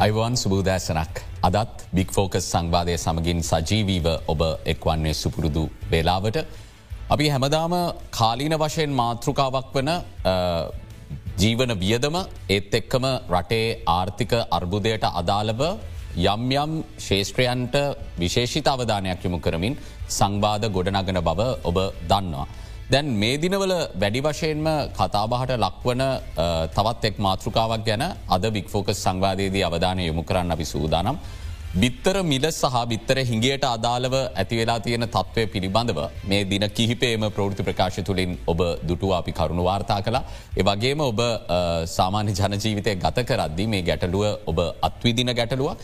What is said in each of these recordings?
Ivan සුබූදෑසනක් අදත් බික් focus සංවාධය සමගින් සජීවීව ඔබ එක්වන්නේ සුපුරුදු වෙලාවට. අපි හැමදාම කාලීන වශයෙන් මාතෘකාවක් වන ජීවන වියදම ඒත් එක්කම රටේ ආර්ථික අර්බුදයට අදාළව යම් යම් ශේෂත්‍රයන්ට විශේෂිත අවධානයක් යොමු කරමින් සංවාධ ගොඩනගන බව ඔබ දන්නවා. දැන් මේ දිනවල වැඩි වශයෙන්ම කතාබහට ලක්වන තවත් එක් මාතෘකාවක් ගැන අද වික්‍ෆෝකස් සංවාධයේදී අවධානය යොමු කරන්න අපි සූදානම්. බිත්තර මිල සහ බිත්තර හිඟයට අදාළව ඇතිවෙලා තියෙන තත්ත්වය පිළිබඳව මේ දින කිහිපේම ප්‍රෘති ප්‍රකාශ තුළින් ඔබ දුටුව අපි කරුණු වාර්තා කලා. ඒවගේම ඔබ සාමාන්‍ය ජනජීවිතය ගත කරද්දි මේ ගැටලුව ඔබ අත්විදින ගැටලුවක්.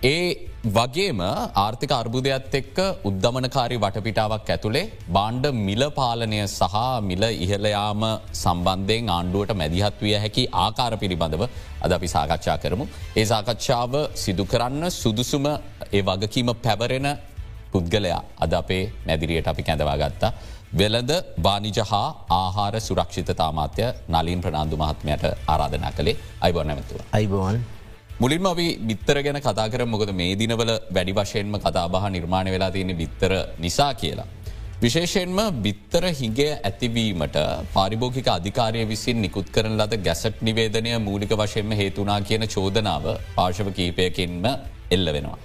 ඒ වගේම ආර්ථික අර්බුදයක්ත් එක්ක උද්ධමනකාරි වටපිටාවක් ඇතුළේ බාණ්ඩ මිල පාලනය සහ මිල ඉහලයාම සම්බන්ධයෙන් ආණ්ඩුවට මැදිහත් විය හැකි ආකාර පිළිබඳව අද අපි සාකච්ඡා කරමු. ඒ සාකච්ඡාව සිදු කරන්න සුදුසුම ඒ වගකීම පැවරෙන පුද්ගලයා අද අපේ මැදිරියට අපි කැඳවා ගත්තා. වෙලද බානිජ හා ආහාර සුරක්ෂිත තාමාත්‍ය නලින් ප්‍රනාාන්දු මහත්මයට ආරාධනා කළේ අයිබො නැමතුව. අයිබෝන්. මුලින්ම අපි බිත්තර ගැන කතා කර මොකද මේ දිනවල වැඩි වශයෙන්ම කතාබහ නිර්මාණ වෙලා තියෙන බිත්තර නිසා කියලා. විශේෂයෙන්ම බිත්තර හිගේ ඇතිවීමට පාරිභෝගික අධිකාරය විසින් නිකුත් කරන ලද ගැසට් නිවේදනය මූලික වශයෙන්ම හේතුනා කියන චෝදනාව පාර්ශව කීපයකින්ම එල්ල වෙනවා.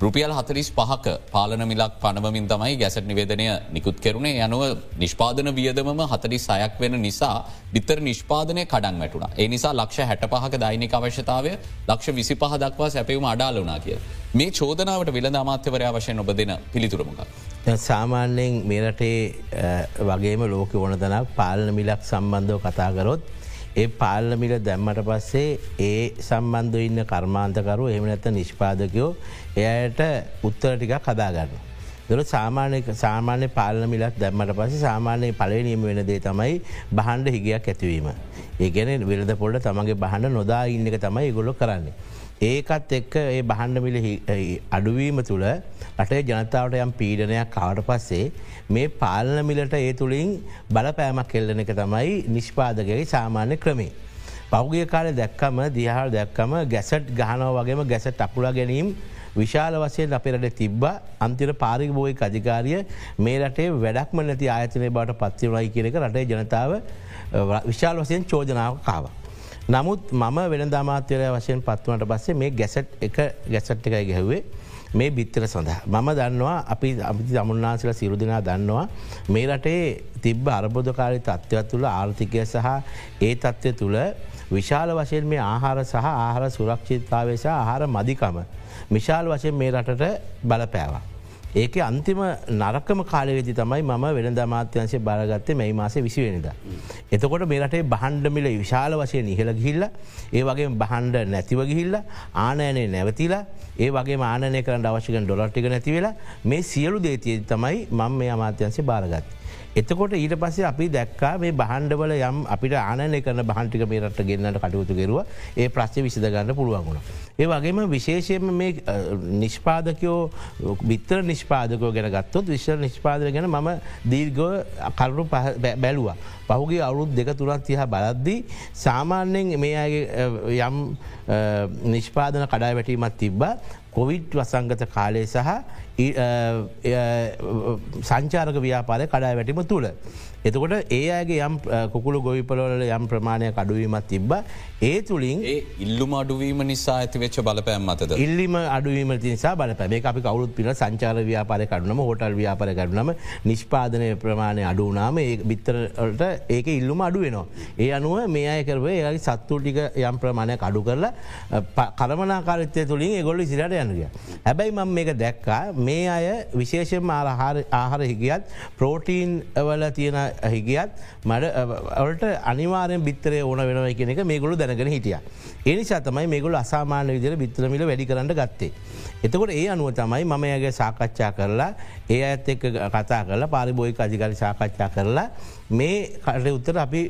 රුපියල් හතරිස් පහක පාලන මිලක් පනවමින් තමයි ගැසට නිවේදනය නිකුත් කෙරුණේ යනුව නිෂ්පාදන වියදමම හතරිස් අයක් වෙන නිසා බිත්තර නිෂ්පාදනය කඩන් වැටුණ. ඒ නිසා ලක්ෂ හැට පහක දෛනික අවශ්‍යතාවය ලක්ෂ විසි පහ දක්වා සැපවුම අඩාලුනා කිය. මේ චෝදනාවට විලඳ අමාත්‍යවරයා වශයෙන් ඔබ දෙන පිළිතුරමක. සාමාන්‍යයෙන් මේරටේ වගේම ලෝක ඕන තනක් පාලන මිලක් සම්බන්ධව කතාකරොත් ඒ පාල්ලමිල දැම්මට පස්සේ ඒ සම්බන්ධ ඉන්න කර්මාන්තකරු එහම නැත්ත නිෂ්පාදකයෝ එයට උත්තර ටිකක් කදාගන්න. දොර සාමානය සාමාන්‍ය පාලන මිලක් දැම්මට පස්සේ සාමානය පලනීම වෙන දේ තමයි බහන්ඩ හිගයක් ඇතිවීම. ඒ ගැන විලද පොල්ට තමගේ බහන්ඩ නොදා ඉන්න එක තමයි ගොලො කරන්නේ. ඒකත් එක්ක ඒ බහන්ඩ මිල අඩුවීම තුළ රටේ ජනතාවට යම් පීඩනයක් කාවට පස්සේ මේ පාලන මිලට ඒ තුළින් බලපෑමක් කෙල්ලන එක තමයි නිෂ්පාදකගේ සාමාන්‍ය ක්‍රමේ. පෞගිය කාලය දැක්කම දිහාල් දැක්කම ගැසට් ගහනව වගේම ගැසට අකුලා ගැනීම් විශාල වසයෙන් අපිරට තිබ්බ අන්තිර පාරික බෝයි අධිකාරිය මේ රටේ වැඩක්ම නැති ආයතනය බවට පත්තිවනයි කියනක රටේ ජනතාව විශාල වසයෙන් චෝජනාව කාව. නමුත් මම වෙන දමාත්‍යරය වශයෙන් පත්වනට පස්සේ මේ ගැසට් එක ගැසට් එකයි ගැහවේ මේ බිත්තර සඳහා. මම දන්නවා අපි අමති තමුන්නාසල සිරුදිනා දන්නවා මේ රටේ තිබ්බ අරබෝධකාරි තත්ත්වත් තුළ ආර්ථිකය සහ ඒ තත්ත්වය තුළ විශාල වශයෙන් මේ ආහාර සහ ආහාර සුරක්ෂිතාවය සහ ආහාර මදිකම. මිශාල් වශයෙන් මේ රටට බලපෑවා. ඒක අන්තිම නරකම කාලවෙදි තමයි මම වෙන දමාත්‍යංශය බාරගත්තේ මැයි මාසේ විසිවෙනද. එතකොට මේරටේ බහන්්ඩමිල විශාල වශය නිහල ගිහිල්ල ඒ වගේ බහන්්ඩ නැතිව ගිහිල්ල ආනයනය නැවතිලා ඒ වගේ ආනය කරට අවශ්‍යකන් ඩොලට්ටික නැතිවෙලා මේ සියලු දේතිය තමයි මං මේ අමාත්‍යංශය බාරගත්. එතකොට ඊට පස්සේ අපි දැක්කා මේ බහන්්ඩවල යම් අපිට ආනය කරන බහන්ටික මේ රට ගෙන්න්නට කටයුතු කෙරුව ඒ ප්‍රශ්ය විසිද ගන්න පුළුවන්ගුණ. ඒ වගේම විශේෂයෙන්ම මේ නිෂ්පාදකයෝ බිත්තර නිෂ්පාදකෝ ගැන ගත්තොත් විශ්ව නිෂ්පාදය ගැන ම දීර්ගෝ කරුණු බැලුවා. පහුගේ අවුරුත් දෙක තුරත් තිහ බලද්දී සාමාන්‍යයෙන් මේ අගේ යම් නිෂ්පාදන කඩා වැටීමත් තිබ්බ කොවිඩ් වසංගත කාලය සහ සංචාරක ව්‍යාපාරය කඩා වැටීම තුළ. එතකොට ඒ අගේ යම් කුකුළු ගොවිපලවල යම් ප්‍රමාණය අඩුවීමත් තිබ්බ ඒ තුළින් ඉල්ලුම අඩුවීම නිසා ඇතිවෙච්ච බලපෑම් මතද ඉල්ලිම අඩුවීම නිසා බලපැේ අපි කවුත් පිල සංචාර ව්‍යාපාර කරුනම හොටල් ව්‍යාපාර කරුනම නිෂ්පාදනය ප්‍රමාණය අඩුනාම ඒ බිත්තරට ඒක ඉල්ලුම අඩුවෙනවා. ඒ අනුව මේ අය කරවේ ඒගේ සත්තු ටික යම් ප්‍රමාණය අඩු කරලා කරමනාකාරිත්වය තුළින් ගොල්ල සිරට යනගිය. හැබැයි මම මේක දැක්කා මේ අය විශේෂෙන් ආහාර හිගියත් ප්‍රෝටීන් වල තියෙන හිගියත් මට ඔලට අනිවාරෙන් බිත්තරය ඕන වෙනව කියන එක මේගොලු දැනගෙන හිටිය. ඒනිසා තමයි මේගොල අසාමාන්‍ය විදිර බිත්‍රමිල වැඩි කරන්න ගත්තේ. එතකොට ඒ අනුව තමයි මම යගේ සාකච්ඡා කරලා ඒ ඇත් එක් කතා කරලා පාරිබෝයි අධිකරි සාකච්ඡා කරලා මේ කට උත්තර අපි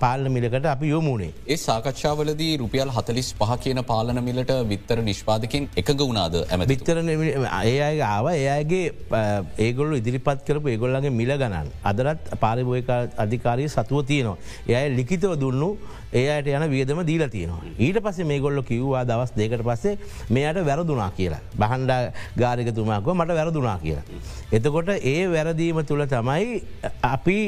පාලන මිලකට අපි යොමුණේ. ඒ සාකච්ඡාවලදී රුපියල් හතලිස් පහ කියන පාලන මිලට විත්තර නිෂ්පාදකින් එකග වුණාද ඇම විත්තර ඒ අය ආව ඒයගේ ඒගොල්ල ඉදිරිපත් කරපු ඒගොල්ලගේ මිල ගණන් අදරත් පාරිභෝයක අධිකාරය සතුව තියනවා. එය ලිකිතව දුන්නු ඒයට යන වියදම දීල තියෙනවා. ඊට පස්සේ මේ ගොල්ල කිව්වා දවස් දෙකට පස්සේ මෙයට වැරදුනා කියලා. බහන්ඩ ගාරිකතුමාකව මට වැරදුනා කියලා. එතකොට ඒ වැරදීම තුළ තමයි අපි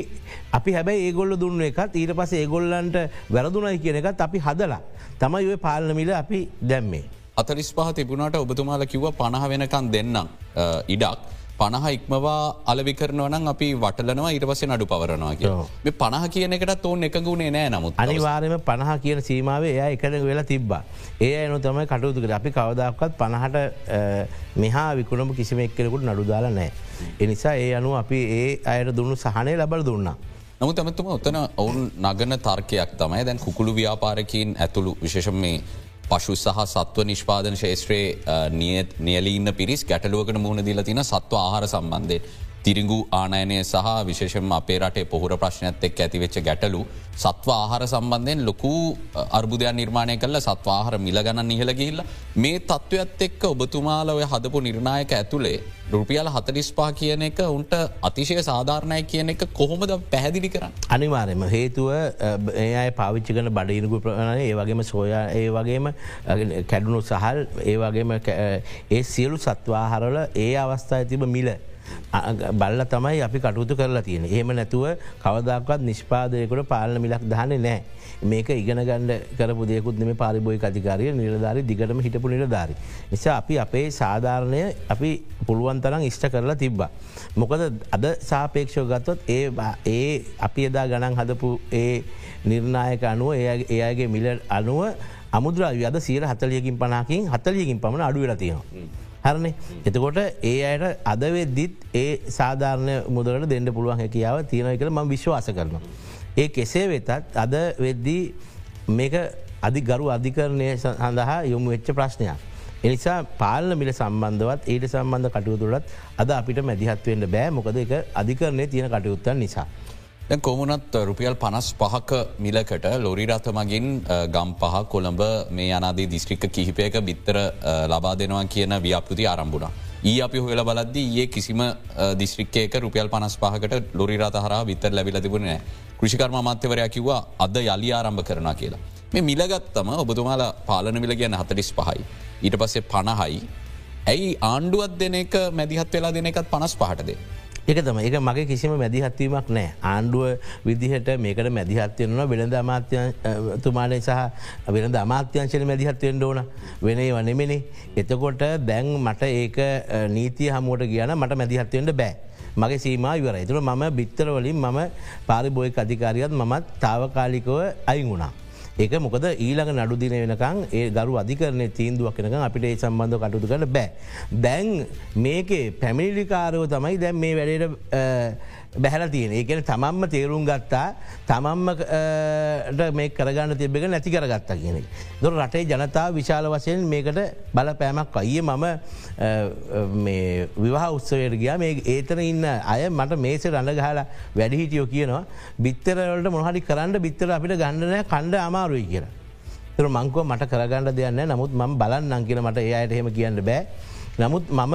අපි හැබැයි ඒගොල්ල දුන්න එකත් ඊට පස ඒගොල්ලන්ට වැරදුනයි කියන එකත් අපි හදලා. තමයි ඔය පාලනමිල අපි දැම්මේ. අතලිස් පහ තිබුණට ඔබතුමාල කිව්ව පණහ වෙනකන් දෙන්නම් ඉඩක්. පණහ ඉක්මවා අලවි කරනවන අපි වටලනවා ඉට පසේ නඩු පවරනවා කිය මේ පණහ කියන එකට ඕන් එකගුණේ නෑ නමුත් අනිවාරම පණහ කියන සීමාවේ එය එකට වෙලා තිබ්බා. ඒ අනු තමයි කටයුතුකට අපි කවදක්වත් පණහට මෙහා විකුණම කිසිම එක්කෙනෙකුට නඩුදාලා නෑ. එනිසා ඒ අනු අපි ඒ අයට දුන්නු සහනය ලබල දුන්නා. නමුත් ඇමතුම ඔතන ඔවුන් නගන තර්කයක් තමයි දැන් කුකුළු ව්‍යාපාරකින් ඇතුළු විශේෂම මේ පශු සහ සත්ව නිෂ්පාදන ශේත්‍රයේ නියලීන්න පිරිස් ගැටලුවකට මුහුණ දිල තින සත්ව ආහාර සම්බන්ධය. තිරිංගු ආනයනය සහ විශේෂම අපේ රටේ පොහුර ප්‍රශ්නයත් එක් ඇතිවෙච්ච ගැටලු සත්ව ආහාර සම්බන්ධයෙන් ලොකු අර්බුදයක් නිර්මාණය කල සත්ව ආහාර මිලගණන් නිහලගිල්ල මේ තත්ත්වයක්ත් එක්ක ඔබතුමාලවය හදපු නිර්ණයක ඇතුළේ රුපියල හතලිස්පා කියන එක උන්ට අතිශය සාධාරණය කියන එක කොහොමද පැහැදිලි කරන්න. අනිවාරයම හේතුව ඒ අය පාවිච්චි කන බඩඉනිගු ප්‍රණය ඒ වගේම සෝයා ඒ වගේම කැඩුණු සහල් ඒ වගේම ඒ සියලු සත්වාහරල ඒ අවස්ථා ඇතිබ මිල බල්ල තමයි අපි කටුතු කරලා තියෙන ඒම නැතුව කවදක්වත් නිෂ්පාදයකට පාලන මිලක් දහන නෑ මේක ඉගෙන ගණඩ කරපු දෙකුත් මේ පාරිබෝයි අධිකාරය නිලධාරි දිගටම හිටපු නිලධාරි. නිසා අපි අපේ සාධාරණය අපි පුළුවන් තරම් ඉෂ්ට කරලා තිබ්බා. මොකද අද සාපේක්ෂෝ ගත්තොත් ඒ ඒ අපි එදා ගණන් හදපු ඒ නිර්ණයක අනුව එයාගේ මිල අනුව අමුද්‍රාව අද සීර හතලියකින් පනාකින් හතලියකින් පමණ අඩුවෙලා තියෙනවා. හරනේ එතකොට ඒ අයට අදවෙද්දිත් ඒ සාධාරණය මුදලට දෙන්න පුළුවන් හැකියාව තියෙනය කළ ම විශ්වාස කරනවා. ඒ කෙසේ වෙතත් අද වෙද්දී මේක අධි ගරු අධිකරණය සඳහා යොමු වෙච්ච ප්‍රශ්නයක්. එනිසා පාලන මිල සම්බන්ධවත් ඊට සම්බන්ධ කටයුතුරත් අද අපිට මැදිහත්වෙන්ට බෑ මොකද එක අධිකරණය තියෙන කටයුත්තන් නිසා. කොමුණත් රුපියල් පනස් පහක මිලකට ලොරිරත මගින් ගම් පහ කොළඹ මේ අනාදී දිස්ත්‍රික්ක කිහිපයක බිත්තර ලබා දෙනවා කියන ව්‍යාපෘති ආරම්භුණ. ඒ අපි හොල බලද්දී ඒ කිසිම දිස්ත්‍රික්කේක රුපියල් පනස් පහකට ලොරිරත හර විතර ලැබිල තිබුණේ කෘෂිකර්ම මත්‍යවරයා කිව්වා අද යළි ආරම්භ කරන කියලා. මේ මිලගත්තම ඔබතුමාල පාලන මිල කියන්න හතලිස් පහයි. ඊට පස්සේ පණහයි. ඇයි ආණ්ඩුවත් දෙන එක මැදිහත් වෙලා දෙන එකත් පනස් පහටදේ. එක තම එක මගේ කිසිම මැදිහත්වීමක් නෑ. ආණ්ඩුව විදිහට මේකට මැදිහත්වයනවා වෙළඳ අමාත්‍යතුමාලය සහ වෙළඳ අමාත්‍යංශල මැදිහත්වයෙන් ඕන. වෙනේ වනෙමෙනෙ එතකොට දැන් මට ඒක නීතිය හමුවට කියන මට මැදිහත්වයෙන්ට බෑ. මගේ සීම ඉවර තුළ මම බිත්තරවලින් මම පාරිබෝය අධිකාරියත් මමත් තාවකාලිකව අයින් වුණා. ඒක මොකද ඊළඟ නඩුදින වෙනකං ඒ ගරු අධිකරන තීන්දුවක් කෙනක අපිට ඒ සම්බන්ධ කටුතු කළ බෑ. දැන් මේකේ පැමිණිලිකාරෝ තමයි දැන් මේ වැඩට බැහල තියෙන. ඒකන තමන්ම තේරුම් ගත්තා තමන්මට මේ කරගන්න තිබෙක නැති කරගත්තා කියන. දොර රටේ ජනතාව විශාල වසයෙන් මේකට බල පෑමක් අයිය මම විවාහ උත්සවයට ගියා. මේ ඒතන ඉන්න අය මට මේස රඳගහලා වැඩිහිටියෝ කියනවා බිත්තරවලට මොහරි කරන්න බිත්තර අපිට ගණඩනය කණ්ඩ අමාරුයි කියලා. මංකව මට කරගන්න දෙයන්න නමුත් ම බලන්න අංකින මට ඒ අයට හෙම කියන්න බෑ. නමුත් මම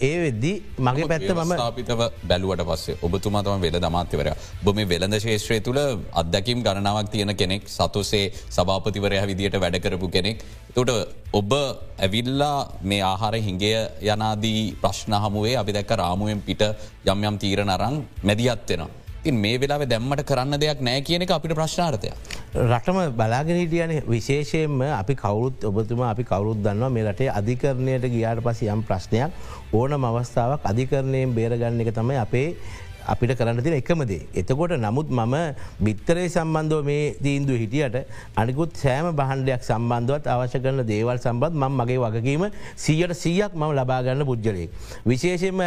ඒ වෙද්දී මගේ පැත්ත මම අපිතව බැලුවට පස්සේ ඔබතුමාතම වෙල දමාත්‍යවර බොම වෙළඳ ශේත්‍රය තුළ අදැකිම් ගණනාවක් තියෙන කෙනෙක් සතුසේ සභාපතිවරය විදියට වැඩකරපු කෙනෙක්. තොට ඔබ ඇවිල්ලා මේ ආහාර හිංගය යනාදී ප්‍රශ්න හමුවේ අපි දැක්ක රාමුවෙන් පිට යම් යම් තීරණ අරං මැදිහත්වෙනවා. ඉන් මේ වෙලාව දැම්මට කරන්න දෙයක් නෑ කියන එක අපිට ප්‍රශ්නාර්ථය. රටම බලාගෙනහිටියන විශේෂයෙන්ම අපි කවුරුත් ඔබතුම අපි කවරුත් දන්නවා මේ රටේ අධිකරණයට ගියාට පස යම් ප්‍රශ්නයක් ඕන අවස්ථාවක් අධිකරණයෙන් බේරගන්න එක තමයි අපේ අපිට කරන්න තින එකමදේ. එතකොට නමුත් මම බිත්තරේ සම්බන්ධව මේ තීන්දුව හිටියට අනිකුත් සෑම බහන්ඩයක් සම්බන්ධවත් අවශ්‍ය කරන දේවල් සම්බන්ධ ම මගේ වගකීම සීයට සීයක් මම ලබාගන්න පුද්ජලයෙක්. විශේෂයෙන්ම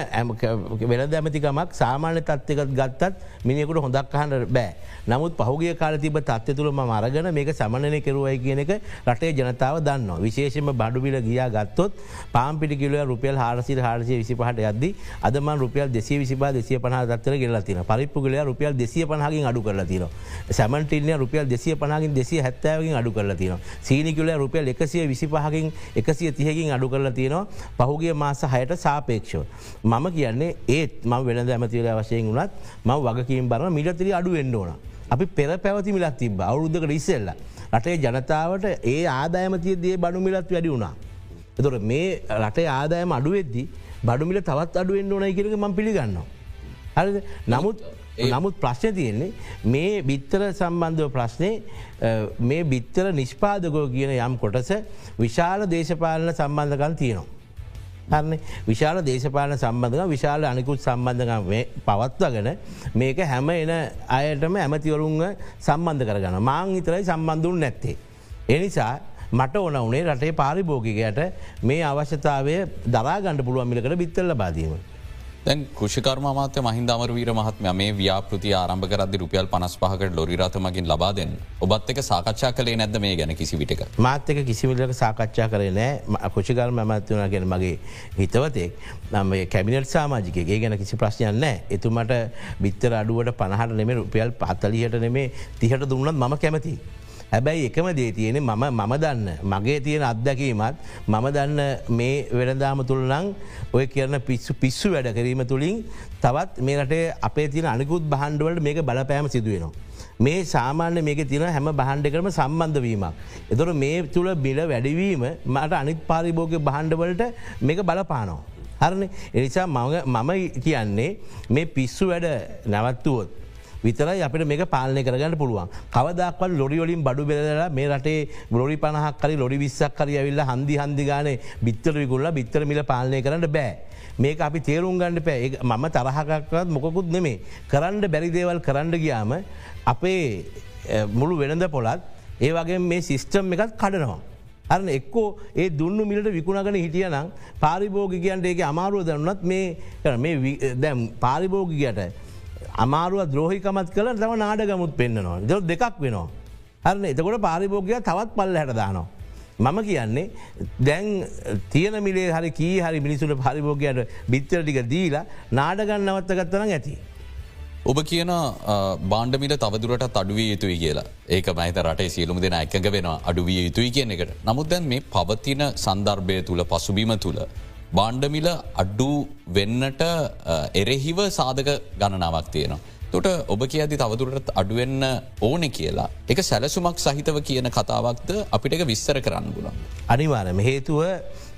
වෙන දැමතිකමක් සාමාන්‍ය තත්වකත් ගත්තත් මිනිකුට හොඳක් අහන්ට බෑ. නමුත් පහුගේ කාල තිබ තත්ව තුළ ම අරගන මේක සමනය කෙරුවයි කියන එක රටේ ජනතාව දන්න. විශේෂම බඩුවිල ගියා ගත්තොත් පාම්පිටි කිලුව රුපියල් හාරසිල් හාරසය විසි පහට යද්දි අදම රුපියල් දෙසේ විසිපා දෙසිය පහතත් මෙතර ගෙල්ලා තින පරිප්පුගලයා රුපියල් දෙසිය පහකින් අඩු කරලා තින සැමන්ටිල්ය රුපියල් දෙසිය පහකින් දෙසිය හැත්තෑවකින් අඩු කරලා තින සීනිකුල රුපියල් එකසිය විසි පහකින් එකසිය තියකින් අඩු කරලා තියෙනවා පහුගේ මාස හයට සාපේක්ෂෝ. මම කියන්නේ ඒත් ම වෙනද ඇමතිවල වශයෙන් වුණත් ම වගකීම් බරන මිලතිරි අඩු එන්ඩෝන. අපි පෙර පැවති මිලක් තිබ අවුරුද්ධකට ඉස්සෙල්ල. රටේ ජනතාවට ඒ ආදායමතිය දේ බඩු මිලත් වැඩි වුණා. එතොට මේ රටේ ආදායම අඩුවෙද්දි බඩුමිල තවත් අඩුවෙන් ඕනයි කියරක ම පිළිගන්නවා. හරි නමුත් නමුත් ප්‍රශ්න තියෙන්නේ මේ බිත්තර සම්බන්ධව ප්‍රශ්නය මේ බිත්තර නිෂ්පාදකෝ කියන යම් කොටස විශාල දේශපාලන සම්බන්ධකන් තියෙනවා. හරන විශාල දේශපාලන සම්බන්ධක විශාල අනිකුත් සම්බන්ධකම් පවත්වගෙන මේක හැම එන අයටම ඇමතිවරුන්ග සම්බන්ධ කරගන්න මාං හිතරයි සම්බන්ධුන් නැත්තේ. එනිසා මට ඕන වනේ රටේ පාරිභෝගිකයට මේ අවශ්‍යතාවය දරාගණඩ පුළුවන් මිලකට බිත්තල්ල බාදීම. දැන් කෘෂිකර්ම මාත්‍ය මහින්ද අමරවීර මහත්ම මේ ව්‍යාපෘති ආරම්භ කරදදි රුපියල් පනස් පහකට ලොරිරතමගින් ලබාදෙන් ඔබත් එක සාකච්ඡා කලේ නැද මේ ගැන කිසි විටක? මාත්‍යක කිසිමිලක සාකච්ඡා කරේ නෑ. කෘෂිකර්ම ඇමත්වන ගැන මගේ හිතවතෙක්. නම කැමිනට සාමාජික ඒ ගැන කිසි ප්‍රශ්නයන් නෑ. එතුමට බිත්තර අඩුවට පණහට නෙම රුපියල් පතලියට නෙමේ තිහට දුන්නත් මම කැමති. හැබැයි එකම දේ තියෙන මම මම දන්න මගේ තියෙන අත්දැකීමත් මම දන්න මේ වෙනදාම තුළනං ඔය කියරන පිස්සු පිස්සු වැඩ කිරීම තුළින් තවත් මේකට අපේ තින අනිකුත් බහන්ඩුවලට මේක බලපෑම සිදුවෙනවා. මේ සාමාන්‍ය මේක තින හැම බහන්ඩ කරම සම්බන්ධවීමක්. එතොර මේ තුළ බිල වැඩිවීම මට අනිත් පාරිභෝග බහන්්ඩවලට මේක බලපානෝ. හරණ එනිසා මම කියන්නේ මේ පිස්සු වැඩ නැවත්තුවොත්. විතරයි අපිට මේක පාලනය කරගන්න පුළුවන් කවදක්වල් ලොරියොලින් බඩු බෙදලා මේ රටේ බොරි පනහක්කරි ලොරි විස්සක් කරි ඇවිල්ල හන්දි හන්දිගාන බිත්තර විකුල්ල බිත්තර මිල පාලනය කරන්න බෑ. මේක අපි තේරුම් ගණඩ පෑ මම තරහකක්වත් මොකුත් නෙමේ කරන්න බැරි දේවල් කරන්න ගියාම අපේ මුළු වෙනද පොලත් ඒ වගේ මේ සිිස්ටම් එකත් කඩනවා. අරන එක්කෝ ඒ දුන්නු මිලට විකුණගෙන හිටිය නම් පාරිභෝගිකයන්ට ඒක අමාරුව දන්නත් මේ දැම් පාරිභෝගිකයට අමාරුව ද්‍රෝහිකමත් කළ තම නාඩගමුත් පෙන්න්නනවා ජො දෙකක් වෙනවා. හරන එතකොට පාරිභෝගය තවත් පල්ල හැටදානවා. මම කියන්නේ දැන් තියන මිලේ හරි කී හරි මිනිසුට පරිභෝගයට බිත්තර ටික දීලා නාඩගන්න නවත්ත ගත්තන ඇති. ඔබ කියන බාණ්ඩමිට තවදුරට අඩුවිය යුතුයි කියලා ඒක මහිත රටේ සියලුම දෙෙන එකඟ වෙනවා අඩුවිය යුතුයි කියන එකට. නමුත් දැන් මේ පවතින සන්දර්භය තුළ පසුබීම තුළ බාණ්ඩමිල අඩ්ඩු වෙන්නට එරෙහිව සාධක ගණනාවක් තියෙනවා. තොට ඔබ කියදි තවදුරට අඩුවෙන්න ඕනෙ කියලා. එක සැලසුමක් සහිතව කියන කතාවක්ද අපිට විස්තර කරන්න ගුණ. අනිවාරම හේතුව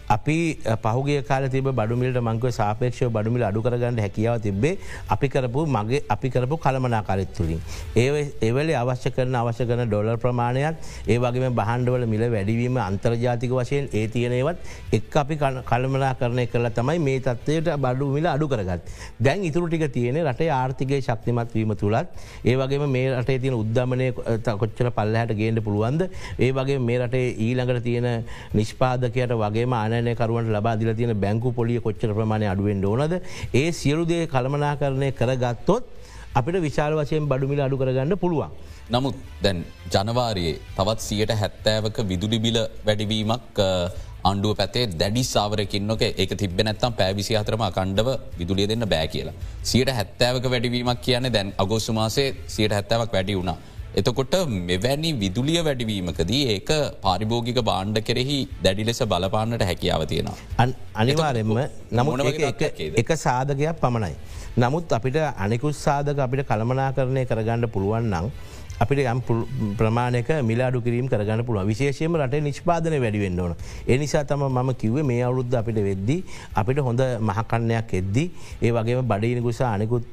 අපි පහුගේ කාල තිබ බඩුමිට මංකව සාපේක්ෂ බඩුමිල අඩු කරගන්න හැකියාව තිබේ අපි කරපු මගේ අපි කරපු කළමනාකාරත් තුළින්. ඒ එවල අවශ්‍ය කරන අවශ්‍ය කරන ඩොලර් ප්‍රමාණයක් ඒ වගේ බහන්ඩවල මිල වැඩිවීම අන්තර්ජාතික වශයෙන් ඒ තියනවත් එක් අපි කළමනා කරණය කරලා තමයි මේ තත්වයට බඩු මිල අඩු කරගත්. දැන් ඉතුරු ටික තියෙන රටේ ආර්ථිකය ශක්තිමත් වීම තුළත් ඒ වගේ මේ රටේ තියෙන උද්දමනය කොච්චර පල්ලහට ගේට පුළුවන්ද ඒ වගේ මේ රටේ ඊළඟට තියෙන නිෂ්පාදකයට වගේම ආන ආනයකරුවන්ට ලබාදිල තියෙන බැංකු පොලිය කොච්චර ප්‍රමාණය අඩුවෙන් ඕනද ඒ සියලුදේ කළමනා කරණය කරගත්තොත් අපිට විශාල වශයෙන් බඩුමිල අඩු කරගන්න පුළුවන්. නමුත් දැන් ජනවාරයේ තවත් සියට හැත්තෑවක විදුලිබිල වැඩිවීමක් අන්ඩුව පැතේ දැඩි සාවරකින්නක ඒක තිබ නැත්තම් පැවිසි අතරම කණ්ඩව විදුලිය දෙන්න බෑ කියලා. සියට හැත්තෑවක වැඩිවීමක් කියන්නේ දැන් අගෝසුමාසේ සියට හැත්තෑවක් වැඩි වුණා. එතකොට මෙවැනි විදුලිය වැඩිවීමකදී ඒක පාරිභෝගික බාණ්ඩ කෙරෙහි දැඩි ලෙස බලපාන්නට හැකියාව තියෙනවා. අනිවාරෙන්ම නමුත් එක සාධකයක් පමණයි. නමුත් අපිට අනිකුත් සාධක අපිට කළමනා කරණය කරගන්න පුළුවන් නං. අපිට යම් ප්‍රමාණක මිලාඩු කිරීම කරගන්න පුළුව විශේෂයම රට නිෂ්පාදන වැඩිවෙන්න ඕන. එනිසා තම ම කිව්වේ මේ අවුරුද්ධ අපිට වෙද්දි අපිට හොඳ මහකන්නයක් එද්දි ඒ වගේම බඩීනිකුසා අනිකුත්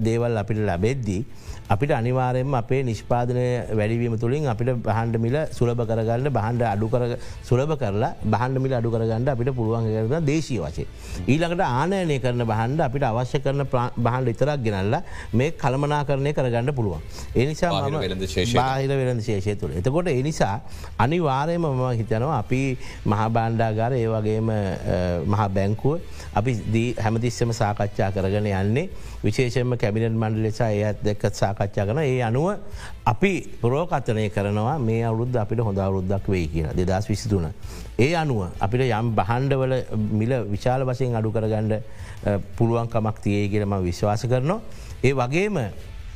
දේවල් අපිට ලැබෙද්දී. අපිට අනිවාරයෙන්ම අපේ නිෂ්පාදනය වැඩිවීම තුළින් අපිට බහන්ඩ මිල සුලභ කරගන්න බහන්ඩ අඩු කර සුලභ කරලා බහන්ඩ මිල අඩු කරගන්න අපිට පුළුවන් කරන දේශී වචේ. ඊළඟට ආනයනය කරන බහන්ඩ අපිට අවශ්‍ය කරන බහන්ඩ ඉතරක් ගෙනල්ල මේ කළමනා කරණය කරගන්න පුළුවන්. එනිසා බාහිර වෙළඳ ශේෂය තුළ. එතකොට එනිසා අනිවාරයම මම හිතනවා අපි මහාබාණ්ඩාගාර ඒ වගේම මහා බැංකුව අපි දී හැමතිස්සම සාකච්ඡා කරගෙන යන්නේ විශේෂම කැබිනට මණ්ඩ ලෙසා ඒත් දෙක්කත් සාක සාකච්ඡා කන ඒ අනුව අපි පුරෝකතනය කරනවා මේ අවුද්ධ අපිට හොඳ අවුරුද්දක් වෙයි කියන දෙදස් විසිතුන. ඒ අනුව අපිට යම් බහන්්ඩවල මිල විශාල වසයෙන් අඩු කරගණ්ඩ පුළුවන්කමක් තියේ කියලම විශ්වාස කරනවා. ඒ වගේම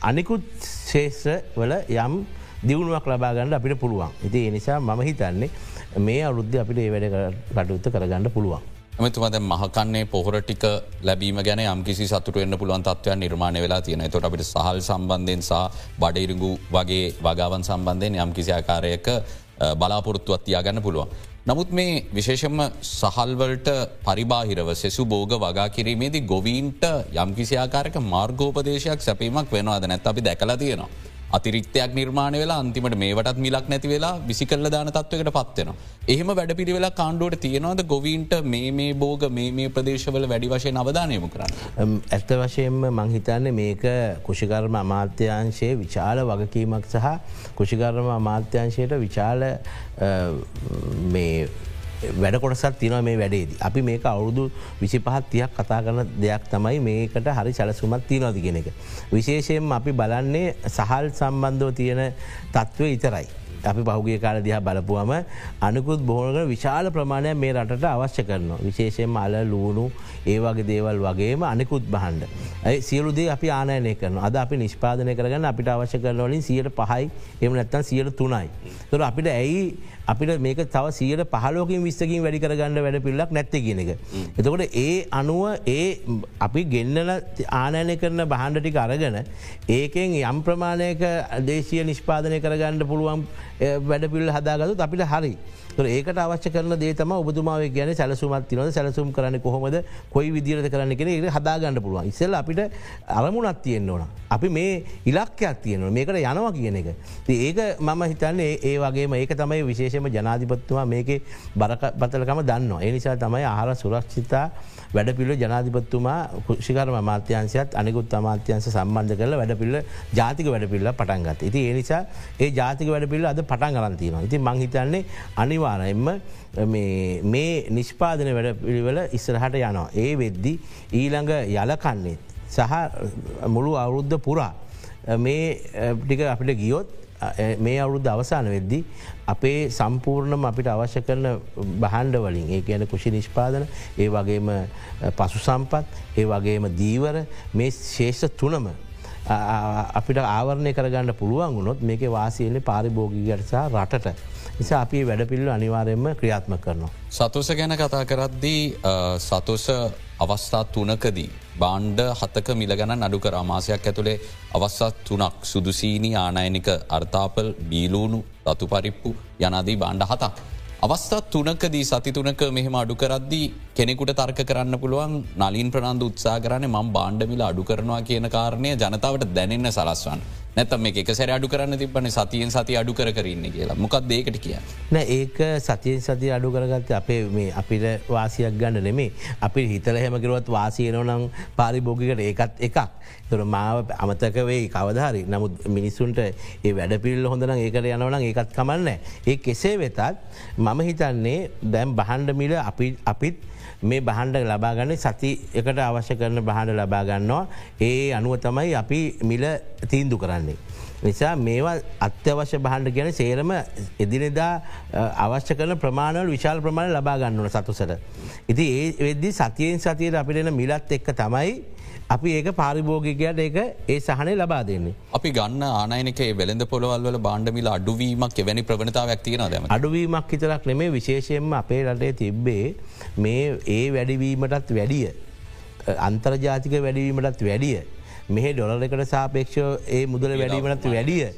අනිකුත් ශේෂ්‍ර වල යම් දියුණුවක් ලබාගන්න අපිට පුළුවන්. ඉති එනිසා මම හිතන්නේ මේ අවුද්ධ අපිට ඒ වැඩ කටයුත්ත කරගන්න පුළුවන්. මෙතුමද මහකන්නේ පොහොර ටික ලැබීම ගැන යම්කිසි සතුරෙන්න්න පුළුවන් තත්වයන් නිර්මාණය වෙලා තියෙන තොට අපිට සහල් සම්බන්ධයෙන් සහ බඩයිරිගු වගේ වගාවන් සම්බන්ධයෙන් යම්කිසි ආකාරයක බලාපොරොත්තුවත් තියාගන්න පුළුවන්. නමුත් මේ විශේෂම සහල්වලට පරිබාහිරව සෙසු බෝග වගා කිරීමේදී ගොවීන්ට යම්කිසි ආකාරක මාර්ගෝපදේශයක් සැපීමක් වෙනවාද නැත් අපි දැකලා තියෙනවා. අතිරික්තයක් නිර්මාණ වෙලා අන්තිමට මේටත් මිලක් නැති වෙලා විසිකල්ල දාන තත්වකට පත්වෙන. එහෙම වැඩ පිළිවෙලා කාණ්ඩුවට තියෙනවද ගොවීන්ට මේ මේ බෝග මේ මේ ප්‍රදේශවල වැඩි වශයෙන් අවධානයම කරන්න. ඇත්ත වශයෙන්ම මංහිතන්නේ මේක කුෂිකර්ම අමාත්‍යංශයේ විචාල වගකීමක් සහ කුෂිකර්ම අමාත්‍යංශයට විචාල වැඩ කොටසත් තින මේ වැඩේද. අපි මේක අවුරුදු විසි පහත් තියක් කතා කරන දෙයක් තමයි මේකට හරි සැලසුමත් තියනොති කෙන එක. විශේෂයෙන් අපි බලන්නේ සහල් සම්බන්ධව තියෙන තත්ත්වය ඉතරයි. අපි පහුගේ කාල දිහා බලපුුවම අනකුත් බොහෝනක විශාල ප්‍රමාණය මේ රටට අවශ්‍ය කරනවා. විශේෂයෙන් අල ලූුණු ඒවගේ දේවල් වගේම අනෙකුත් බහන්ඩ. ඇයි සියලුදේ අපි ආනයනය කරන අද අපි නිෂ්පාදනය කරගන්න අපිට අවශ්‍ය කරනවලින් සියට පහයි එම නැත්තන් සියට තුනයි. තුර අපිට ඇයි අපිට මේක තව සියට පහලෝකින් විස්සකින් වැඩි කරගන්න වැඩ පිල්ලක් නැත්ත කියන එක. එතකොට ඒ අනුව ඒ අපි ගෙන්නල ආනයනය කරන බහන්ඩටික අරගෙන ඒකෙන් යම් ප්‍රමාණයක දේශය නිෂ්පාදනය කරගන්න පුළුවන් වැඩ පිල් හදාගතු අපිට හරි. ඒකට අවශ්‍ය කරන දේතම ඔබතුමාව ගැන සැලසුමත් තිනවද සැලසුම් කරන්න කොහොමද කොයි විදිරත කරන්න කෙන ඒ හදාගන්න පුළුවන් ඉස්සල් අපිට අරමුණත් තියෙන්න්න ඕන. අපි මේ ඉලක්කයක් තියෙනවා මේකට යනවා කියන එක. ඒක මම හිතන්නේ ඒ වගේම ඒක තමයි විශේෂම ජනාධිපත්තුවා මේක බරක පතලකම දන්න. එනිසා තමයි ආහර සුරක්ෂිතා වැඩ පිල්ල ජනාධිපත්තුමා කුෂිකරම අමාත්‍යන්සයත් අනිකුත් අමාත්‍යන්ස සම්බන්ධ කරල වැඩ පිල්ල ජාතික වැඩ පිල්ල පටන්ගත්. ඉති ඒ නිසා ඒ ජාතික වැඩ පිල්ල අද පටන් ගරන්තිනවා. ඉති මංහිතන්නේ අනිවාරයෙන්ම මේ නිෂ්පාදන වැඩ පිළිවෙල ඉස්සරහට යනවා. ඒ වෙද්දි ඊළඟ යලකන්නේ සහ මුළු අවුරුද්ධ පුරා මේ ටික අපිට ගියොත් මේ අවුරුද්ධ අවසාන වෙද්දි අපේ සම්පූර්ණම අපිට අවශ්‍ය කරන බහන්ඩ වලින් ඒ කියන කුෂි නිෂ්පාදන ඒ වගේම පසු සම්පත් ඒ වගේම දීවර මේ ශේෂ තුනම අපිට ආවරණය කරගන්න පුළුවන් වුණොත් මේක වාසියන්නේ පාරිභෝගිකයට සහ රටට නිසා අපි වැඩපිල්ල අනිවාරයෙන්ම ක්‍රියාත්ම කරනවා. සතුස ගැන කතා කරද්දී සතුස අවස්ථා තුනකදී. බාණ්ඩ හතක මිල ගණන් අඩු කර අමාසයක් ඇතුළේ අවස්සත් තුනක් සුදුසීනී ආනයනික අර්ථාපල් බීලූුණු රතු පරිප්පු යනදී බාණ්ඩ හතක්. අවස්ථත් තුනකදී සති තුනක මෙහෙම අඩු කරද්දී කෙනෙකුට තර්ක කරන්න පුළුවන් නලින් ප්‍රනාන්ද උත්සා කරන ම බාණ්ඩමිල අඩු කරනවා කියන කාරණය ජනතාවට දැනෙන්න සලස්වන්. නැතම මේ එක සැර අඩු කරන්න තිබන සතියෙන් සති අඩු කරන්න කියලා මොකක් දේකට කිය. නෑ ඒක සතියෙන් සති අඩු කරගත්ත අපේ මේ අපිට වාසියක් ගන්න නෙමේ අපි හිතල හෙමකිරුවත් වාසියනවනම් පාරිභෝගිකට ඒකත් එකක්. තුර මාව අමතක වෙයි කවධාරි නමුත් මිනිස්සුන්ට ඒ වැඩ පිල් හොඳන ඒකට යනවනම් ඒකත් කමන්න. ඒ කෙසේ වෙතත් මම හිතන්නේ දැම් බහන්ඩ මිල අපිත් මේ බහන්ඩ ලබාගන්න සති එකට අවශ්‍ය කරන බහඬ ලබාගන්නවා ඒ අනුව තමයි අපි මිල තීන්දු කරන්නේ. නිසා මේවා අත්‍යවශ්‍ය බහන්ඩ ගැන සේරම එදිනෙදා අවශ්‍ය කරන ප්‍රමාණවල විශාල් ප්‍රමාණ ලබාගන්නවන සතුසට. ඉති ඒ වෙද්දි සතියෙන් සතියට අපිටෙන මිලත් එක්ක තමයි අපි ඒක පාරිභෝගිකයට ඒක ඒ සහනය ලබා දෙන්නේ. අපි ගන්න ආනයනක වෙළඳ පොළවල්වල බාණ්ඩමිල අඩුවීමක් එවැනි ප්‍රවණතාවක් තියෙන දම අඩුවීමක් හිතරක් නෙමේ විශේෂයෙන්ම අපේ රටේ තිබ්බේ මේ ඒ වැඩිවීමටත් වැඩිය අන්තර්ජාතික වැඩීමටත් වැඩිය මෙහ ඩොලර එකට සාපේක්ෂ ඒ මුදල වැඩීමටත් වැඩිය